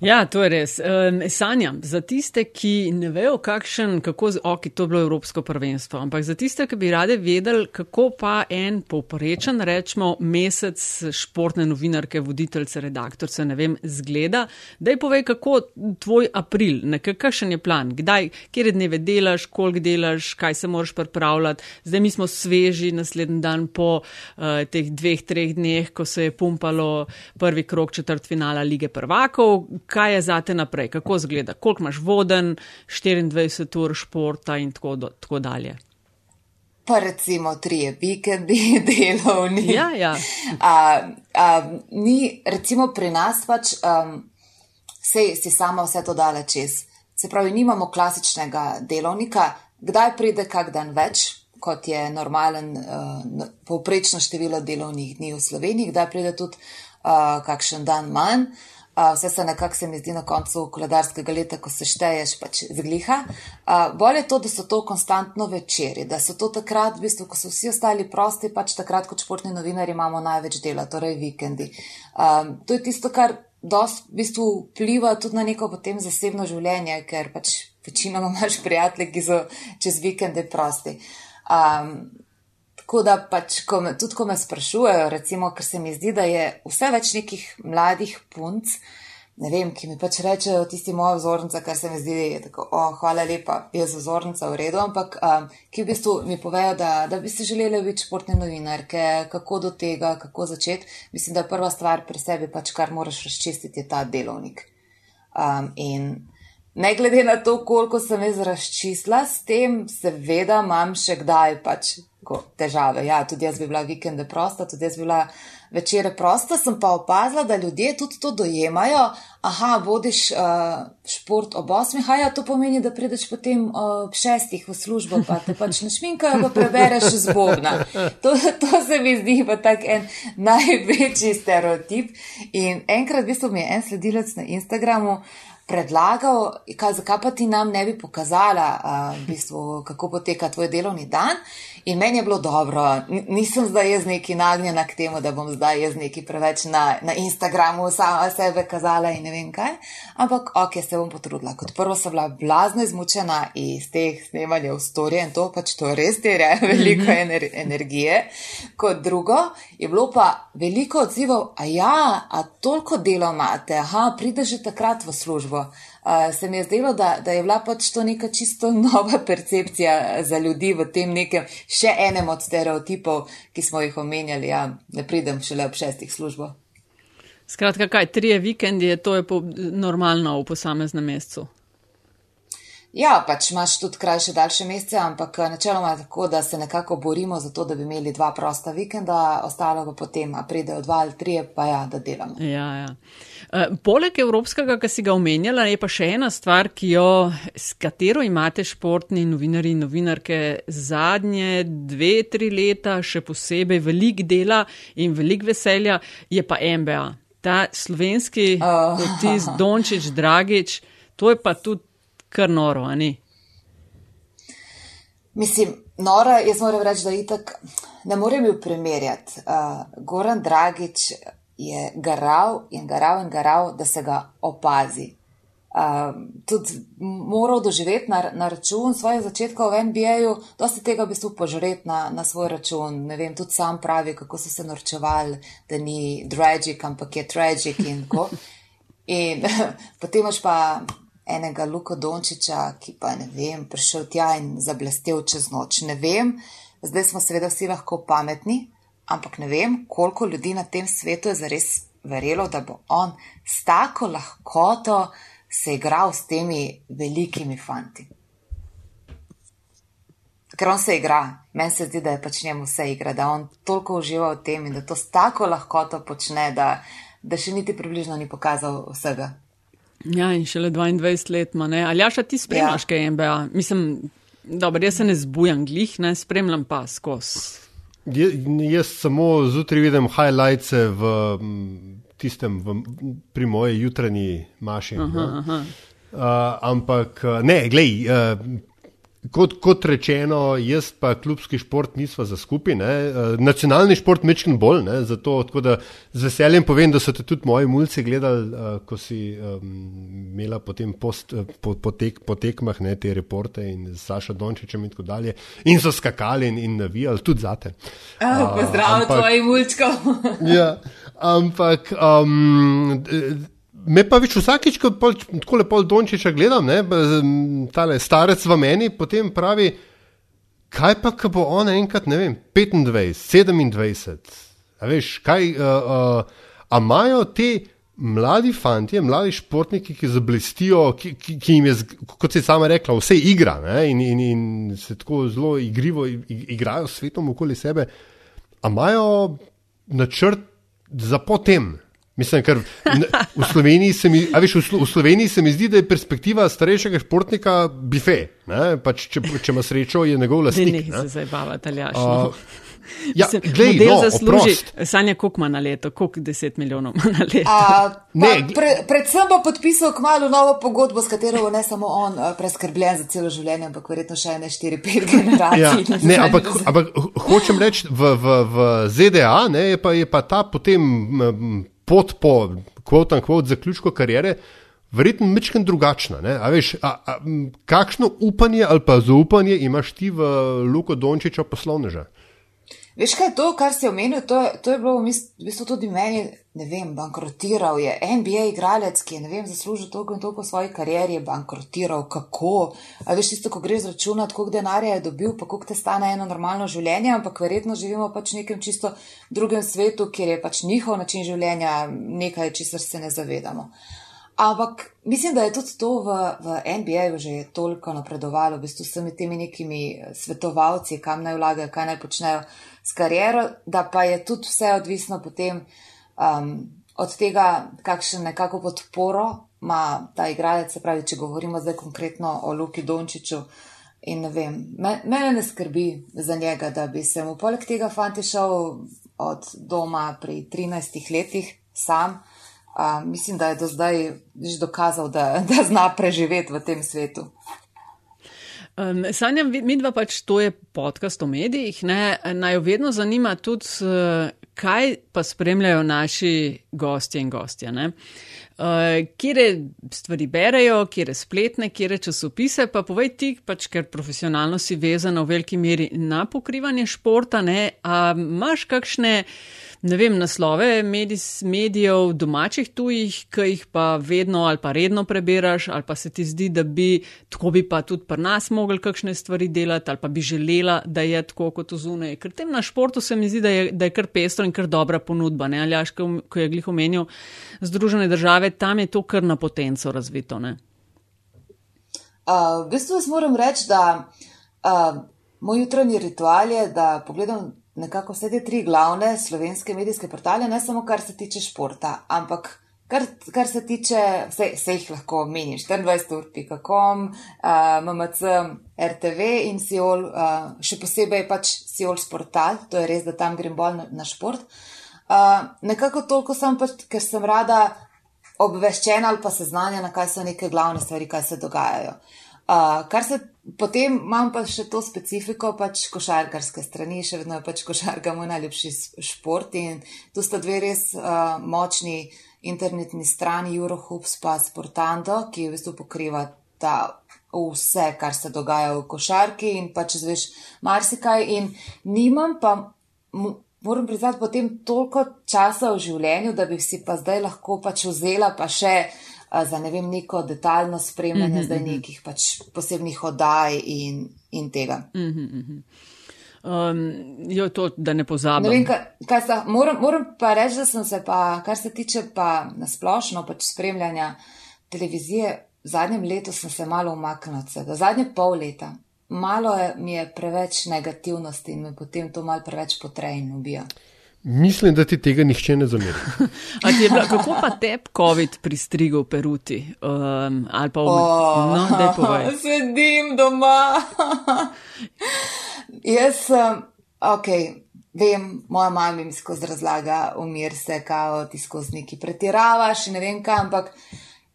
Ja, to je res. Um, sanjam za tiste, ki ne vejo, kakšen, kako, ok, to je bilo Evropsko prvenstvo, ampak za tiste, ki bi rade vedeli, kako pa en povprečen, rečemo, mesec športne novinarke, voditeljce, redaktorce, ne vem, zgleda, da je povej, kako tvoj april, nekakšen je plan, kdaj, kjer dneve delaš, koliko delaš, kaj se moraš pripravljati. Zdaj mi smo sveži naslednji dan po uh, teh dveh, treh dneh, ko se je pumpalo prvi krok četrt finala lige prvakov kaj je zate naprej, kako zgleda, koliko imaš voden, 24 ur športa in tako, do, tako dalje. Pa recimo tri vikendi [LAUGHS] delovni. Ja, ja. A, a, ni, recimo pri nas pač, um, sej si sama vse to dala čez. Se pravi, nimamo klasičnega delovnika, kdaj pride kak dan več, kot je normalen uh, povprečno število delovnih dni v Sloveniji, kdaj pride tudi uh, kakšen dan manj. Uh, vse se nekako se mi zdi na koncu koledarskega leta, ko se šteješ, pač zgliha. Bolje je to, da so to konstantno večeri, da so to takrat, v bistvu, ko so vsi ostali prosti, pač takrat kot športni novinari imamo največ dela, torej vikendi. To je tisto, kar dost v bistvu vpliva tudi na neko potem zasebno življenje, ker pač večinoma [LAUGHS] imaš prijatelje, ki so čez vikende prosti. Um, Tako da pač, ko me, tudi ko me sprašujejo, recimo, ker se mi zdi, da je vse več nekih mladih punc, ne vem, ki mi pač rečejo, tisti moja vzornica, kar se mi zdi, da je tako, o, hvala lepa, jaz vzornica v redu, ampak um, ki v bistvu mi povejo, da, da bi si želeli biti športne novinarke, kako do tega, kako začeti. Mislim, da je prva stvar pri sebi pač, kar moraš razčistiti, je ta delovnik. Um, in ne glede na to, koliko sem jaz razčistila s tem, seveda imam še kdaj pač težave. Ja, tudi jaz bi bila vikende prosta, tudi jaz bi bila večere prosta, sem pa opazila, da ljudje tudi to dojemajo. Aha, vodiš uh, šport ob osmih, a ja, to pomeni, da prideš potem uh, ob šestih v službo, pa te pač našminkajo, pa prebereš zbobna. To, to se mi zdi pa tak en največji stereotip. In enkrat v bistvu mi je en sledilec na Instagramu predlagal, kaj, zakaj pa ti nam ne bi pokazala, uh, v bistvu, kako poteka tvoj delovni dan. In meni je bilo dobro, nisem zdaj jaz neki nagnjena k temu, da bom zdaj jaz neki preveč na, na Instagramu sama sebe kazala in ne vem kaj. Ampak, ok, se bom potrudila. Kot prvo sem bila blazno izmučena iz teh snemanja v storje in to pač to res terja [LAUGHS] veliko mhm. ener energije. Kot drugo je bilo pa veliko odzivov, a ja, a toliko delo imate, aha, prideš že takrat v službo uh, se mi je zdelo, da, da je bila pač to neka čisto [LAUGHS] nova percepcija za ljudi v tem nekem še enem od stereotipov, ki smo jih omenjali. Ja, ne pridem šele ob šestih službo. Skratka, kaj, trije vikendi je to je po, normalno v posameznem mesecu. Ja, pač imaš tudi krajše, daljše mesece, ampak eh, načeloma je tako, da se nekako borimo za to, da bi imeli dva prosta vikenda, ostalo pa potem, a pridejo dva ali trije, pa ja, da delamo. Ja, ja. E, poleg evropskega, ki si ga omenjala, je pa še ena stvar, jo, s katero imate športni novinari in novinarke zadnje dve, tri leta, še posebej velik dela in velik veselja, je pa MBA. Ta slovenski oh. otis [LAUGHS] Dončić, Dragič, to je pa tudi kar noro, ali? Mislim, noro, jaz moram reči, da itak ne morem ju primerjati. Uh, Goran Dragič je garal in garal in garal, da se ga opazi. Uh, tudi moral doživeti na, na račun svojih začetkov v NBA-ju, dosti tega v bistvu požreti na, na svoj račun. Ne vem, tudi sam pravi, kako so se norčevali, da ni tragic, ampak je tragic in tako. In [LAUGHS] potem imaš pa enega Luka Dončiča, ki pa ne vem, prišel tja in zablestev čez noč. Ne vem, zdaj smo seveda vsi lahko pametni, ampak ne vem, koliko ljudi na tem svetu je zares verjelo, da bo on s tako lahkoto se igral s temi velikimi fanti. Ker on se igra, meni se zdi, da je pač njemu vse igra, da on toliko uživa v tem in da to s tako lahkoto počne, da, da še niti približno ni pokazal vsega. Ja, in šele 22 let ima, ne? Ali jaša ti spremljaš, ja. kaj je MBA? Mislim, dobro, jaz se ne zbujam glih, ne spremljam pa skozi. Jaz samo zjutraj vidim highlights v tistem, v, pri moji jutranji maši. Aha, aha. Uh, ampak ne, glej, uh, Kot, kot rečeno, jaz pa klubski šport nisva za skupaj. Eh, nacionalni šport mečkim bolj, ne. zato z veseljem povem, da so te tudi moji mulci gledali, uh, ko si um, imela potem post, uh, po, po, tek, po tekmah ne, te reporte in z Sašo Dončičem in tako dalje. In so skakali in, in navijali tudi zate. Uh, Pozdrav tvojim mulčkom. [LAUGHS] ja, ampak. Um, Me pa več vsakič, ko tako lepo Dončiča gledam, ne, tale starec v meni, potem pravi, kaj pa, ko bo on enkrat, ne vem, 25, 27, a veš, kaj, uh, uh, a imajo te mladi fanti, mladi športniki, ki zablestijo, ki, ki, ki jim je, kot si sama rekla, vse igra ne, in, in, in se tako zelo igrivo igrajo s svetom okoli sebe, a imajo načrt za potem. Mislim, ker v Sloveniji, mi, viš, v Sloveniji se mi zdi, da je perspektiva starejšega športnika bife. Pač, če, če ima srečo, je njegov lastnik. Ne, ne, se zabava, taljaš. Uh, Ja, glej, no, zasluži, Sanja, koliko ima na leto, koliko deset milijonov ima na leto. A, [LAUGHS] ne, pre, predvsem bo podpisal kmalo novo pogodbo, s katero bo ne samo on preskrbljen za celo življenje, ampak verjetno še ene štiri, pet [LAUGHS] generacij. Ja, ne, ampak, ampak hočem reči, v, v, v ZDA ne, je, pa, je pa ta potem. M, pot po kvot in kvot zaključku karijere, verjetno mečken drugačna. A veš, a, a, kakšno upanje ali pa zaupanje imaš ti v Luko Dončiča poslovneža? Veš kaj je to, kar si omenil, to, to je bilo v bistvu tudi meni, ne vem, bankrotiral je. NBA igralec, ki je, ne vem, zaslužil toliko in toliko v svoji karieri, je bankrotiral. Kako? A veš, isto, ko greš računati, koliko denarja je dobil, pa koliko te stane eno normalno življenje, ampak verjetno živimo pač v nekem čisto drugem svetu, kjer je pač njihov način življenja nekaj, česar se ne zavedamo. Ampak mislim, da je tudi to v, v NBA-ju že toliko napredovalo, v bistvu s temi nekimi svetovalci, kam naj vlagajo, kaj naj počnejo s kariero, da pa je tudi vse odvisno potem um, od tega, kakšen nekako podporo ima ta igralec. Se pravi, če govorimo zdaj konkretno o Luki Dončiću. In ne vem, me, mene ne skrbi za njega, da bi se mu poleg tega fanti šel od doma pri 13 letih sam. uh, mislim, da je do zdaj že dokazal, da, da zna preživeti v tem svetu. Um, Sanja, mi dva pač to je podcast o medijih. Ne? Naj jo vedno zanima tudi, uh, kaj pa spremljajo naši gostje in gostje. Uh, kire stvari berejo, kire spletne, kire časopise, pa povej ti, pač, ker profesionalno si vezana v veliki meri na pokrivanje športa. Imaš kakšne ne vem, naslove medis, medijev, domačih tujih, ki jih pa vedno ali pa redno prebiraš, ali pa se ti zdi, da bi tako bi pa tudi pri nas mogli kakšne stvari delati, ali pa bi želela, da je tako kot zunaj. Ker tem na športu se mi zdi, da je, da je kar pestro in kar dobra ponudba. Ne? Ali jaš, ko je glih omenil Združene države, tam je to kar na potenco razvito. Ne? Uh, v bistvu moram reči, da uh, moj jutranji ritual je, da pogledam nekako vse te tri glavne slovenske medijske portale, ne samo kar se tiče športa, ampak kar, kar se tiče, vse, vse jih lahko meniš, 24.com, uh, MMC, RTV in Seoul, uh, še posebej pač Seoul Sportal, to je res, da tam grem bolj na, na šport. Uh, nekako toliko sem pač, ker sem rada obveščena ali pa seznanjena, kaj so neke glavne stvari, kaj se dogajajo. Uh, kar se potem imam pa še to specifiko, pač košarkarske strani, še vedno je pač košarka moj najljubši šport in tu sta dve res uh, močni internetni strani, Eurohoops pa Sportando, ki v bistvu pokriva ta vse, kar se dogaja v košarki in pač zveš marsikaj in nimam pa. Moram priznati, potem toliko časa v življenju, da bi si pa zdaj lahko pač vzela pa še uh, za ne vem, neko detaljno spremljanje mm -hmm. zdaj mhm. nekih pač posebnih oddaj in, in tega. Mm -hmm. Um, jo, to, da ne pozabim. Ne vem, kaj, kaj sta, moram, moram pa reči, da sem se pa, kar se tiče pa nasplošno pač spremljanja televizije, v zadnjem letu sem se malo umaknila od sebe, zadnje pol leta. Malo je, mi je preveč negativnosti in me potem to malo preveč potreje in ubija. Mislim, da ti tega nihče ne zameri. [LAUGHS] kako pa te COVID pristrigel peruti? Um, ali pa oh, no, da povej. [LAUGHS] Sedim doma. Jaz sem, ok, vem, moja mama mi skozi razlaga, umir se, kao ti skozi neki pretiravaš in ne vem kaj, ampak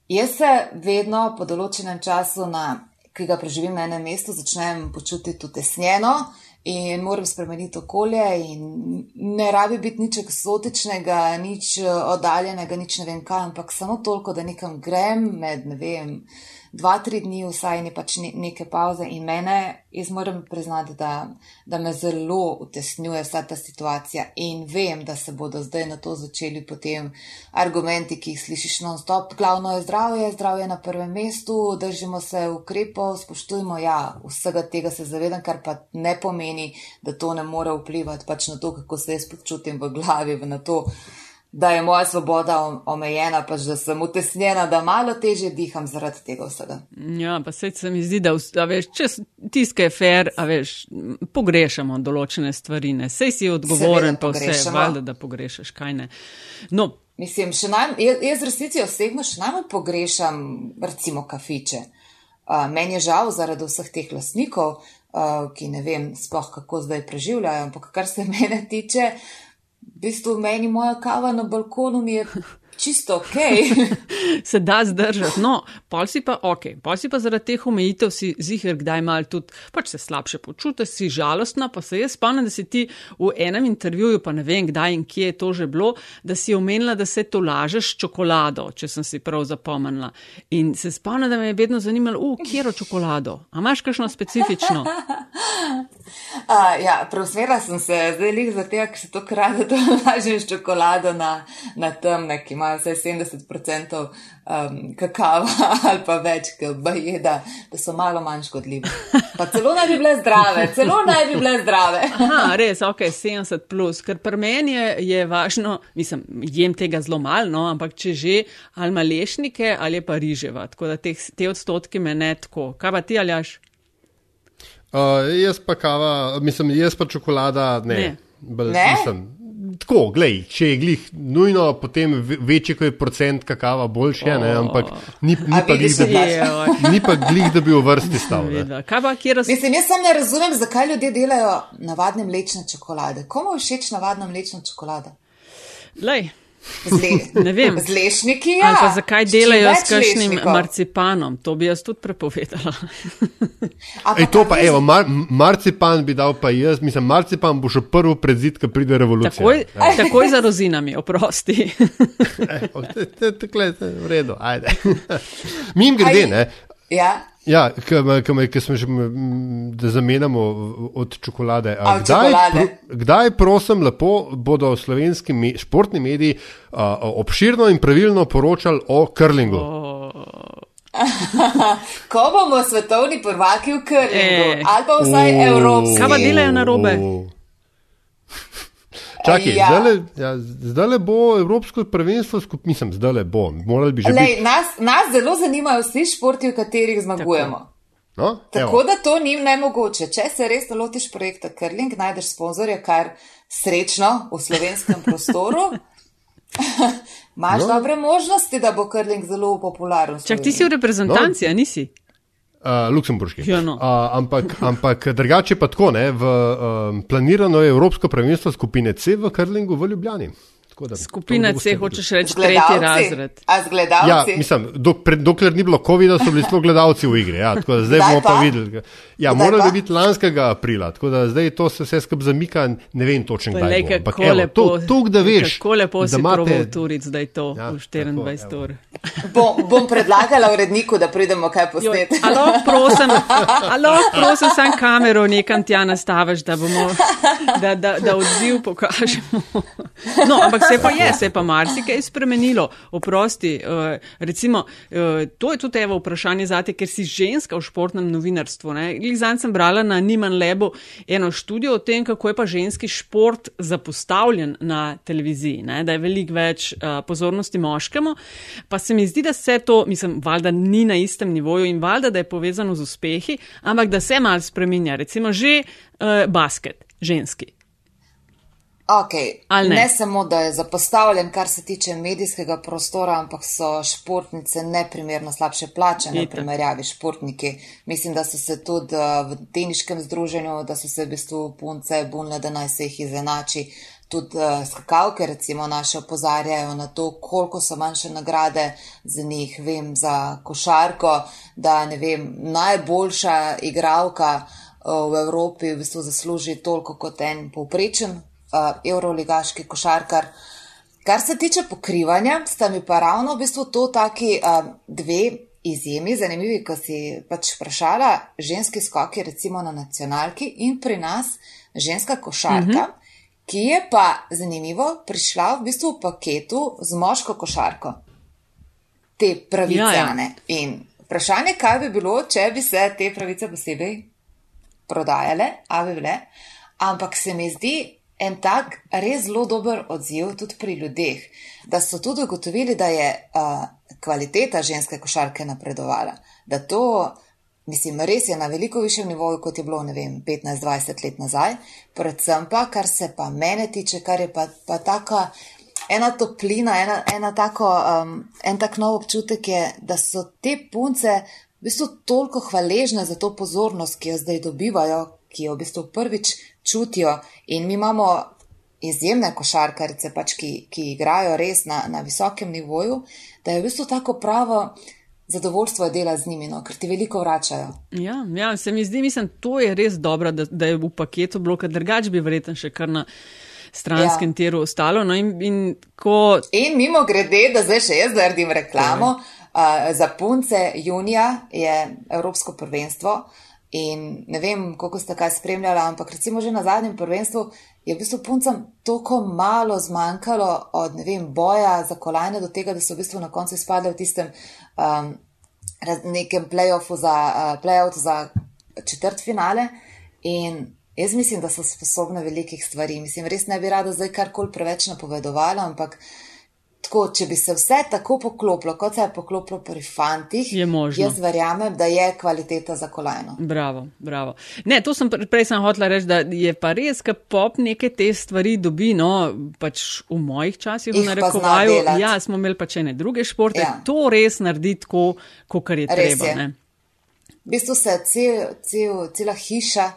jaz se vedno po določenem času, na, ki ga preživim na enem mestu, začnem počutiti utesnjeno in moram spremeniti okolje, in ne rabi biti nič eksotičnega, nič eh, oddaljenega, nič ne vem kaj, ampak samo toliko, da nekam grem med, ne vem, dva, tri dni, vsaj ne pač ne, neke pauze in mene, jaz moram priznati, da, da me zelo utesnjuje vsa ta situacija in vem, da se bodo zdaj na to začeli potem argumenti, ki jih slišiš non-stop. Glavno je zdravje, zdravje na prvem mestu, držimo se ukrepov, spoštujmo, ja, vsega tega se zavedam, kar pa ne pomeni, da to ne more vplivati pač na to, kako se jaz počutim v glavi, v na to da je moja svoboda omejena, pa da sem utesnjena, da malo teže diham zaradi tega vsega. Ja, pa se, se mi zdi, da veš, če tiskaj fair, a veš, pogrešamo določene stvari, ne. Sej si odgovoren, pa vse, valjda, da pogrešaš, kaj ne. No. Mislim, naj, jaz resnici osebno še najmanj pogrešam, recimo, kafiče. Uh, meni je žal zaradi vseh teh lasnikov, uh, ki ne vem sploh, kako zdaj preživljajo, ampak kar se [LAUGHS] mene tiče, uh, bistvu meni moja kava na balkonu mi je čisto ok. [LAUGHS] se da zdržati. No, pol si pa ok, pol si pa zaradi teh omejitev si zihar, kdaj mal tudi, pač se slabše počutiš, si žalostna, pa se jaz spomnim, da si ti v enem intervjuju, pa ne vem kdaj in kje je to že bilo, da si omenila, da se to lažeš čokolado, če sem si prav zapomnila. In se spomnim, da me je vedno zanimalo, v kjero čokolado, a imaš kakšno specifično? [LAUGHS] Uh, ja, preusmerila sem se zdaj lih za tega, ker se to krade, da lažem [LAUGHS] s čokolado na, na temne, ki imajo vse 70% um, kakava [LAUGHS] ali pa več, ki je, da, da so malo manj škodljive. Pa celo naj bi bile zdrave, celo naj bi bile zdrave. [LAUGHS] Aha, res, ok, 70 plus, ker pri meni je, je važno, mislim, jem tega zelo malo, no, ampak če že, ali ima lešnike ali pa riževa, tako da te, te odstotke me ne tako. Kaj pa ti, Aljaš? Uh, jaz pa kava, mislim, jaz pa čokolada, ne. ne. Bel, ne? Mislim, tako, glej, če je glih nujno, potem večji, ko je procent kakava, boljši je, oh. ampak ni, ni, pa glih, da bi, ni pa glih, da bi v vrsti stal. Raz... Mislim, jaz sem ne razumem, zakaj ljudje delajo navadne mlečne čokolade. Komu všeč navadna mlečna čokolada? Lej. Zle, ne vem. Z lešniki, ja. Ali pa zakaj delajo s kakšnim marcipanom? To bi jaz tudi prepovedala. Ej, to pa, evo, mar, marcipan bi dal pa jaz, mislim, marcipan bo še prvo predzid, ko pride revolucija. Takoj, takoj za rozinami, oprosti. [LAUGHS] Tako je, v redu, ajde. [LAUGHS] Mim grede, ne? Ja. Ja, ki smo že, da zamenjamo od čokolade. Kdaj, čokolade. Pr kdaj, prosim, lepo bodo slovenski me športni mediji uh, obširno in pravilno poročali o krlingu? Oh. [LAUGHS] Ko bomo svetovni prvaki v krlingu, e. ali pa vsaj oh. evropski. Kaj pa delajo na robe? Oh. Čakaj, ja. zdaj, le, ja, zdaj le bo Evropsko prvenstvo, skup, mislim, zdaj le bo. Lej, nas, nas zelo zanimajo vsi športi, v katerih zmagujemo. Tako. No, Tako da to ni nemogoče. Če se res lotiš projekta Krling, najdeš sponzorje, kar srečno v slovenskem [LAUGHS] prostoru. [LAUGHS] Imáš no. dobre možnosti, da bo Krling zelo popularen. Čak ti si v reprezentanci, no. nisi? Uh, Luksemburški. Ja, no. uh, ampak, ampak drugače pa tako, ne, v, um, planirano je Evropsko prvenstvo skupine C v Krlingu v Ljubljani. Skupina C, hočeš reči, tretji razred. Ja, mislim, dok, pred, dokler ni bilo COVID-a, so bili sploh gledalci v igri. Ja, zdaj zdaj bomo pa, videli. Ja, morali bi biti lanskega aprila, tako da zdaj to se vse skupaj zamika, ne vem točno kdaj. Ampak lepo, to, to, da veš. Kako lepo se imate Turic, da je to ja, v 24 ur. Bom, bom predlagala uredniku, da pridemo kaj posneti. Alo, prosim, alo, prosim, sam kamero nekam tja nastaviš, da bomo, da, da, da odziv pokažemo. No, ampak se pa je, se pa marsikaj spremenilo. Oprosti, uh, recimo, uh, to je tudi evo vprašanje zate, ker si ženska v športnem novinarstvu. Glizan sem brala na Niman Lebu eno študijo o tem, kako je pa ženski šport zapostavljen na televiziji, ne? da je veliko več uh, pozornosti moškemu. Pa se mi zdi, da se to, mislim, valjda ni na istem nivoju in valjda, da je povezano z uspehi, ampak da se mal spreminja. Recimo že uh, basket, ženski. Okay. Ne? ne samo, da je zapostavljen, kar se tiče medijskega prostora, ampak so športnice neprimerno slabše plačane v primerjavi športniki. Mislim, da so se tudi eh, v teniškem združenju, da so se v bistvu punce bunile, da naj se jih izenači. Tudi uh, skakalke, recimo, naše opozarjajo na to, koliko so manjše nagrade za njih. Vem za košarko, da ne vem, najboljša igralka uh, v Evropi v bistvu zasluži toliko kot en povprečen uh, evroligaški košarkar. Kar se tiče pokrivanja, sta mi pa ravno v bistvu to taki uh, dve izjemi, zanimivi, ko si pač vprašala, ženski skoki recimo na nacionalki in pri nas ženska košarka, uh mhm. -huh. ki je pa zanimivo prišla v bistvu v paketu z moško košarko. Te pravice. Ja, ja. In vprašanje, kaj bi bilo, če bi se te pravice posebej prodajale, a bi bile. Ampak se mi zdi, en tak res zelo dober odziv tudi pri ljudeh, da so tudi ugotovili, da je uh, kvaliteta ženske košarke napredovala. Da to, mislim, res je na veliko višjem nivoju, kot je bilo, ne vem, 15-20 let nazaj. Predvsem pa, kar se pa mene tiče, kar je pa, pa taka. Ena toplina, ena, ena tako, um, en tak nov občutek je, da so te punce v bistvu toliko hvaležne za to pozornost, ki jo zdaj dobivajo, ki jo v bistvu prvič čutijo. In mi imamo izjemne košarkarice, pač, ki, ki igrajo res na, na visokem nivoju, da je v bistvu tako pravo. Zadovoljstvo je dela z njimi, no, ker ti veliko vračajo. Ja, ja, se mi zdi, mislim, to je res dobro, da, da je v paketu blok, drugač bi verjetno še kar na stranskem ja. tiru ostalo. No, in, in, ko... in mimo grede, da zdaj še jaz naredim reklamo, uh, za punce junija je Evropsko prvenstvo. Uh, In ne vem, koliko ste kaj spremljali, ampak recimo že na zadnjem prvenstvu je v bistvu puncem toliko malo zmanjkalo od vem, boja za kolajne do tega, da so v bistvu na koncu izpadli v tistem um, nekem playoffu za, uh, playout za četrt finale. In jaz mislim, da so sposobne velikih stvari. Mislim, res ne bi rada zdaj karkoli preveč napovedovala, ampak. Tako, če bi se vse tako poklopilo, kot se je poklopilo pri fantih, je možno. Jaz verjamem, da je kvaliteta za kolajno. Bravo, bravo. Ne, to sem prej sem hotela reči, da je pa res, da pop neke te stvari dobi, no, pač v mojih časih v narekovaju. Ja, smo imeli pač ene druge športe, ja. to res naredi tako, kot je res treba. Je. V bistvu se cel, cel, cela hiša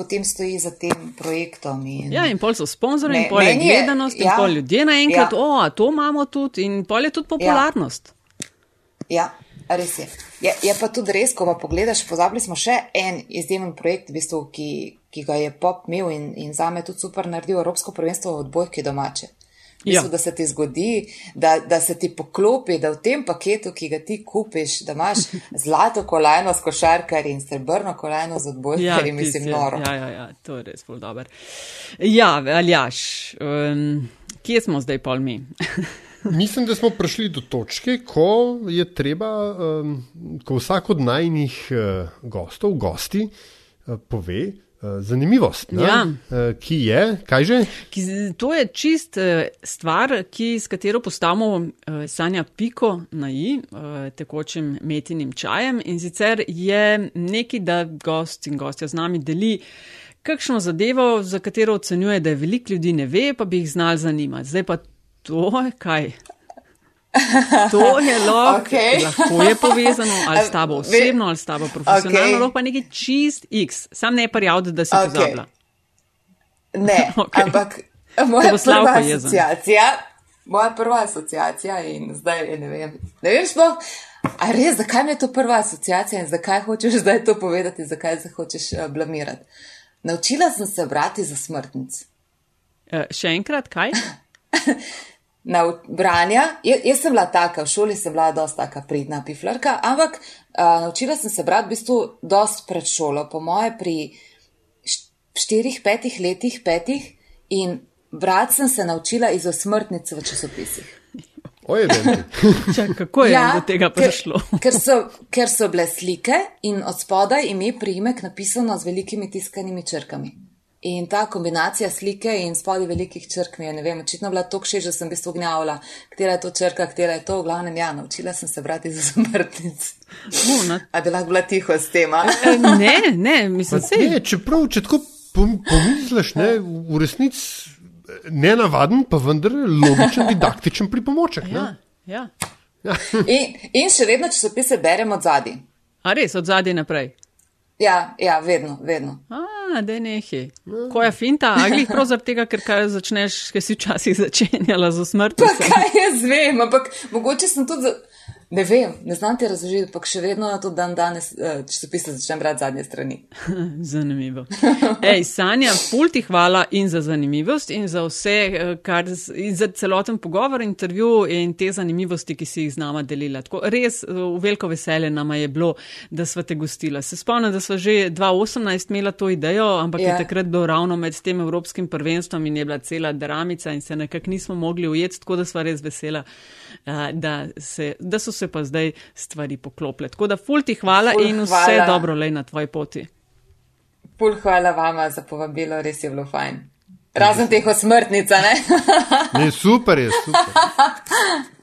potem stoji za tem projektom. In ja, in pol so sponzorji, in pol je gledanost, ja, in pol ljudje naenkrat, ja. o, to imamo tudi, in pol je tudi popularnost. Ja, ja res je. je. Je pa tudi res, ko pa pogledaš, pozabili smo še en izjemen projekt, v bistvu, ki, ki ga je pop imel in, in za me tudi super naredil Evropsko prvenstvo v odbojki domače. Mislim, ja. da se ti zgodi, da, da se ti poklopi, da v tem paketu, ki ga ti kupiš, da imaš [LAUGHS] zlato kolajno s košarkarji in srebrno kolajno z odbojkarji, ja, mislim, noro. Ja, ja, ja, to je res bolj dober. Ja, Aljaš, um, kje smo zdaj pol mi? [LAUGHS] mislim, da smo prišli do točke, ko je treba, um, ko vsak od najnih uh, gostov, gosti, uh, pove, Eh, zanimivost, ja. Eh, ki je, kaj že? Ki, to je čist eh, stvar, ki, s katero postavimo sanja piko na i tekočim metinim čajem in sicer je neki, da gost in gostja z nami deli kakšno zadevo, za katero ocenjuje, da je veliko ljudi ne ve, pa bi jih znal zanimati. Zdaj pa to kaj. To je [LAUGHS] lahko, okay. lahko je povezano ali s tabo [LAUGHS] osebno ali s tabo profesionalno, okay. lahko pa nekaj čist X, sam ne parjav, da si okay. pozabila. Ne, [LAUGHS] okay. ampak moja prva asociacija, moja prva asociacija in zdaj ne vem, ne vem sploh, a res, zakaj mi je to prva asociacija in zakaj hočeš zdaj to povedati, zakaj se hočeš uh, blamirati. Naučila sem se brati za smrtnic. Uh, še enkrat, kaj? Na branja. Jaz, jaz sem bila taka, v šoli sem bila dosta taka pridna piflarka, ampak uh, naučila sem se brati v bistvu dost pred šolo, po moje pri štirih, petih letih, petih in brati sem se naučila iz osmrtnice v časopisih. [LAUGHS] Čak, kako je ja, do tega prišlo? Ker, [LAUGHS] ker, so, ker so bile slike in od spodaj ime priimek napisano z velikimi tiskanimi črkami. In ta kombinacija slike in spodaj velikih črk mi je, ne vem, očitno bila tako še, že sem v bistvu gnjavila, katera je to črka, katera je to, v glavnem, ja, naučila sem se brati za zamrtnic. [LAUGHS] A bi lahko bila tiho s tema? E, ne, ne, mislim, da je. Čeprav, če tako pomisliš, ne, v resnici ne navaden, pa vendar logičen, didaktičen pripomoček. Ja, ja. Ja. in, in še vedno časopise beremo od zadaj. A res, od zadaj naprej. Ja, ja, vedno, vedno. A, da je nehi. Ko je finta, ali prav zaradi tega, ker kaj začneš, kaj si včasih začenjala z smrtjo. Pa kaj jaz vem, ampak mogoče sem tudi. Ne vem, ne znam ti razložiti, ampak še vedno na to dan danes, eh, če se pisati, začnem brati zadnje strani. [LAUGHS] Zanimivo. Ej, Sanja, pulti hvala in za zanimivost in za vse, eh, kar, in za celoten pogovor, intervju in te zanimivosti, ki si jih z nama delila. Tako, res eh, v veliko veselje nama je bilo, da sva te gostila. Se spomnim, da sva že 2018 imela to idejo, ampak yeah. je ja. takrat bilo ravno med tem evropskim prvenstvom in je bila cela dramica in se nekako nismo mogli ujeti, tako da sva res vesela, da, se, da so se pa zdaj stvari poklople. Tako da, ful ti hvala ful in vse hvala. dobro le na tvoji poti. Ful hvala vama za povabilo, res je bilo fajn. Razen teh osmrtnica, ne? ne, super je, super. [LAUGHS]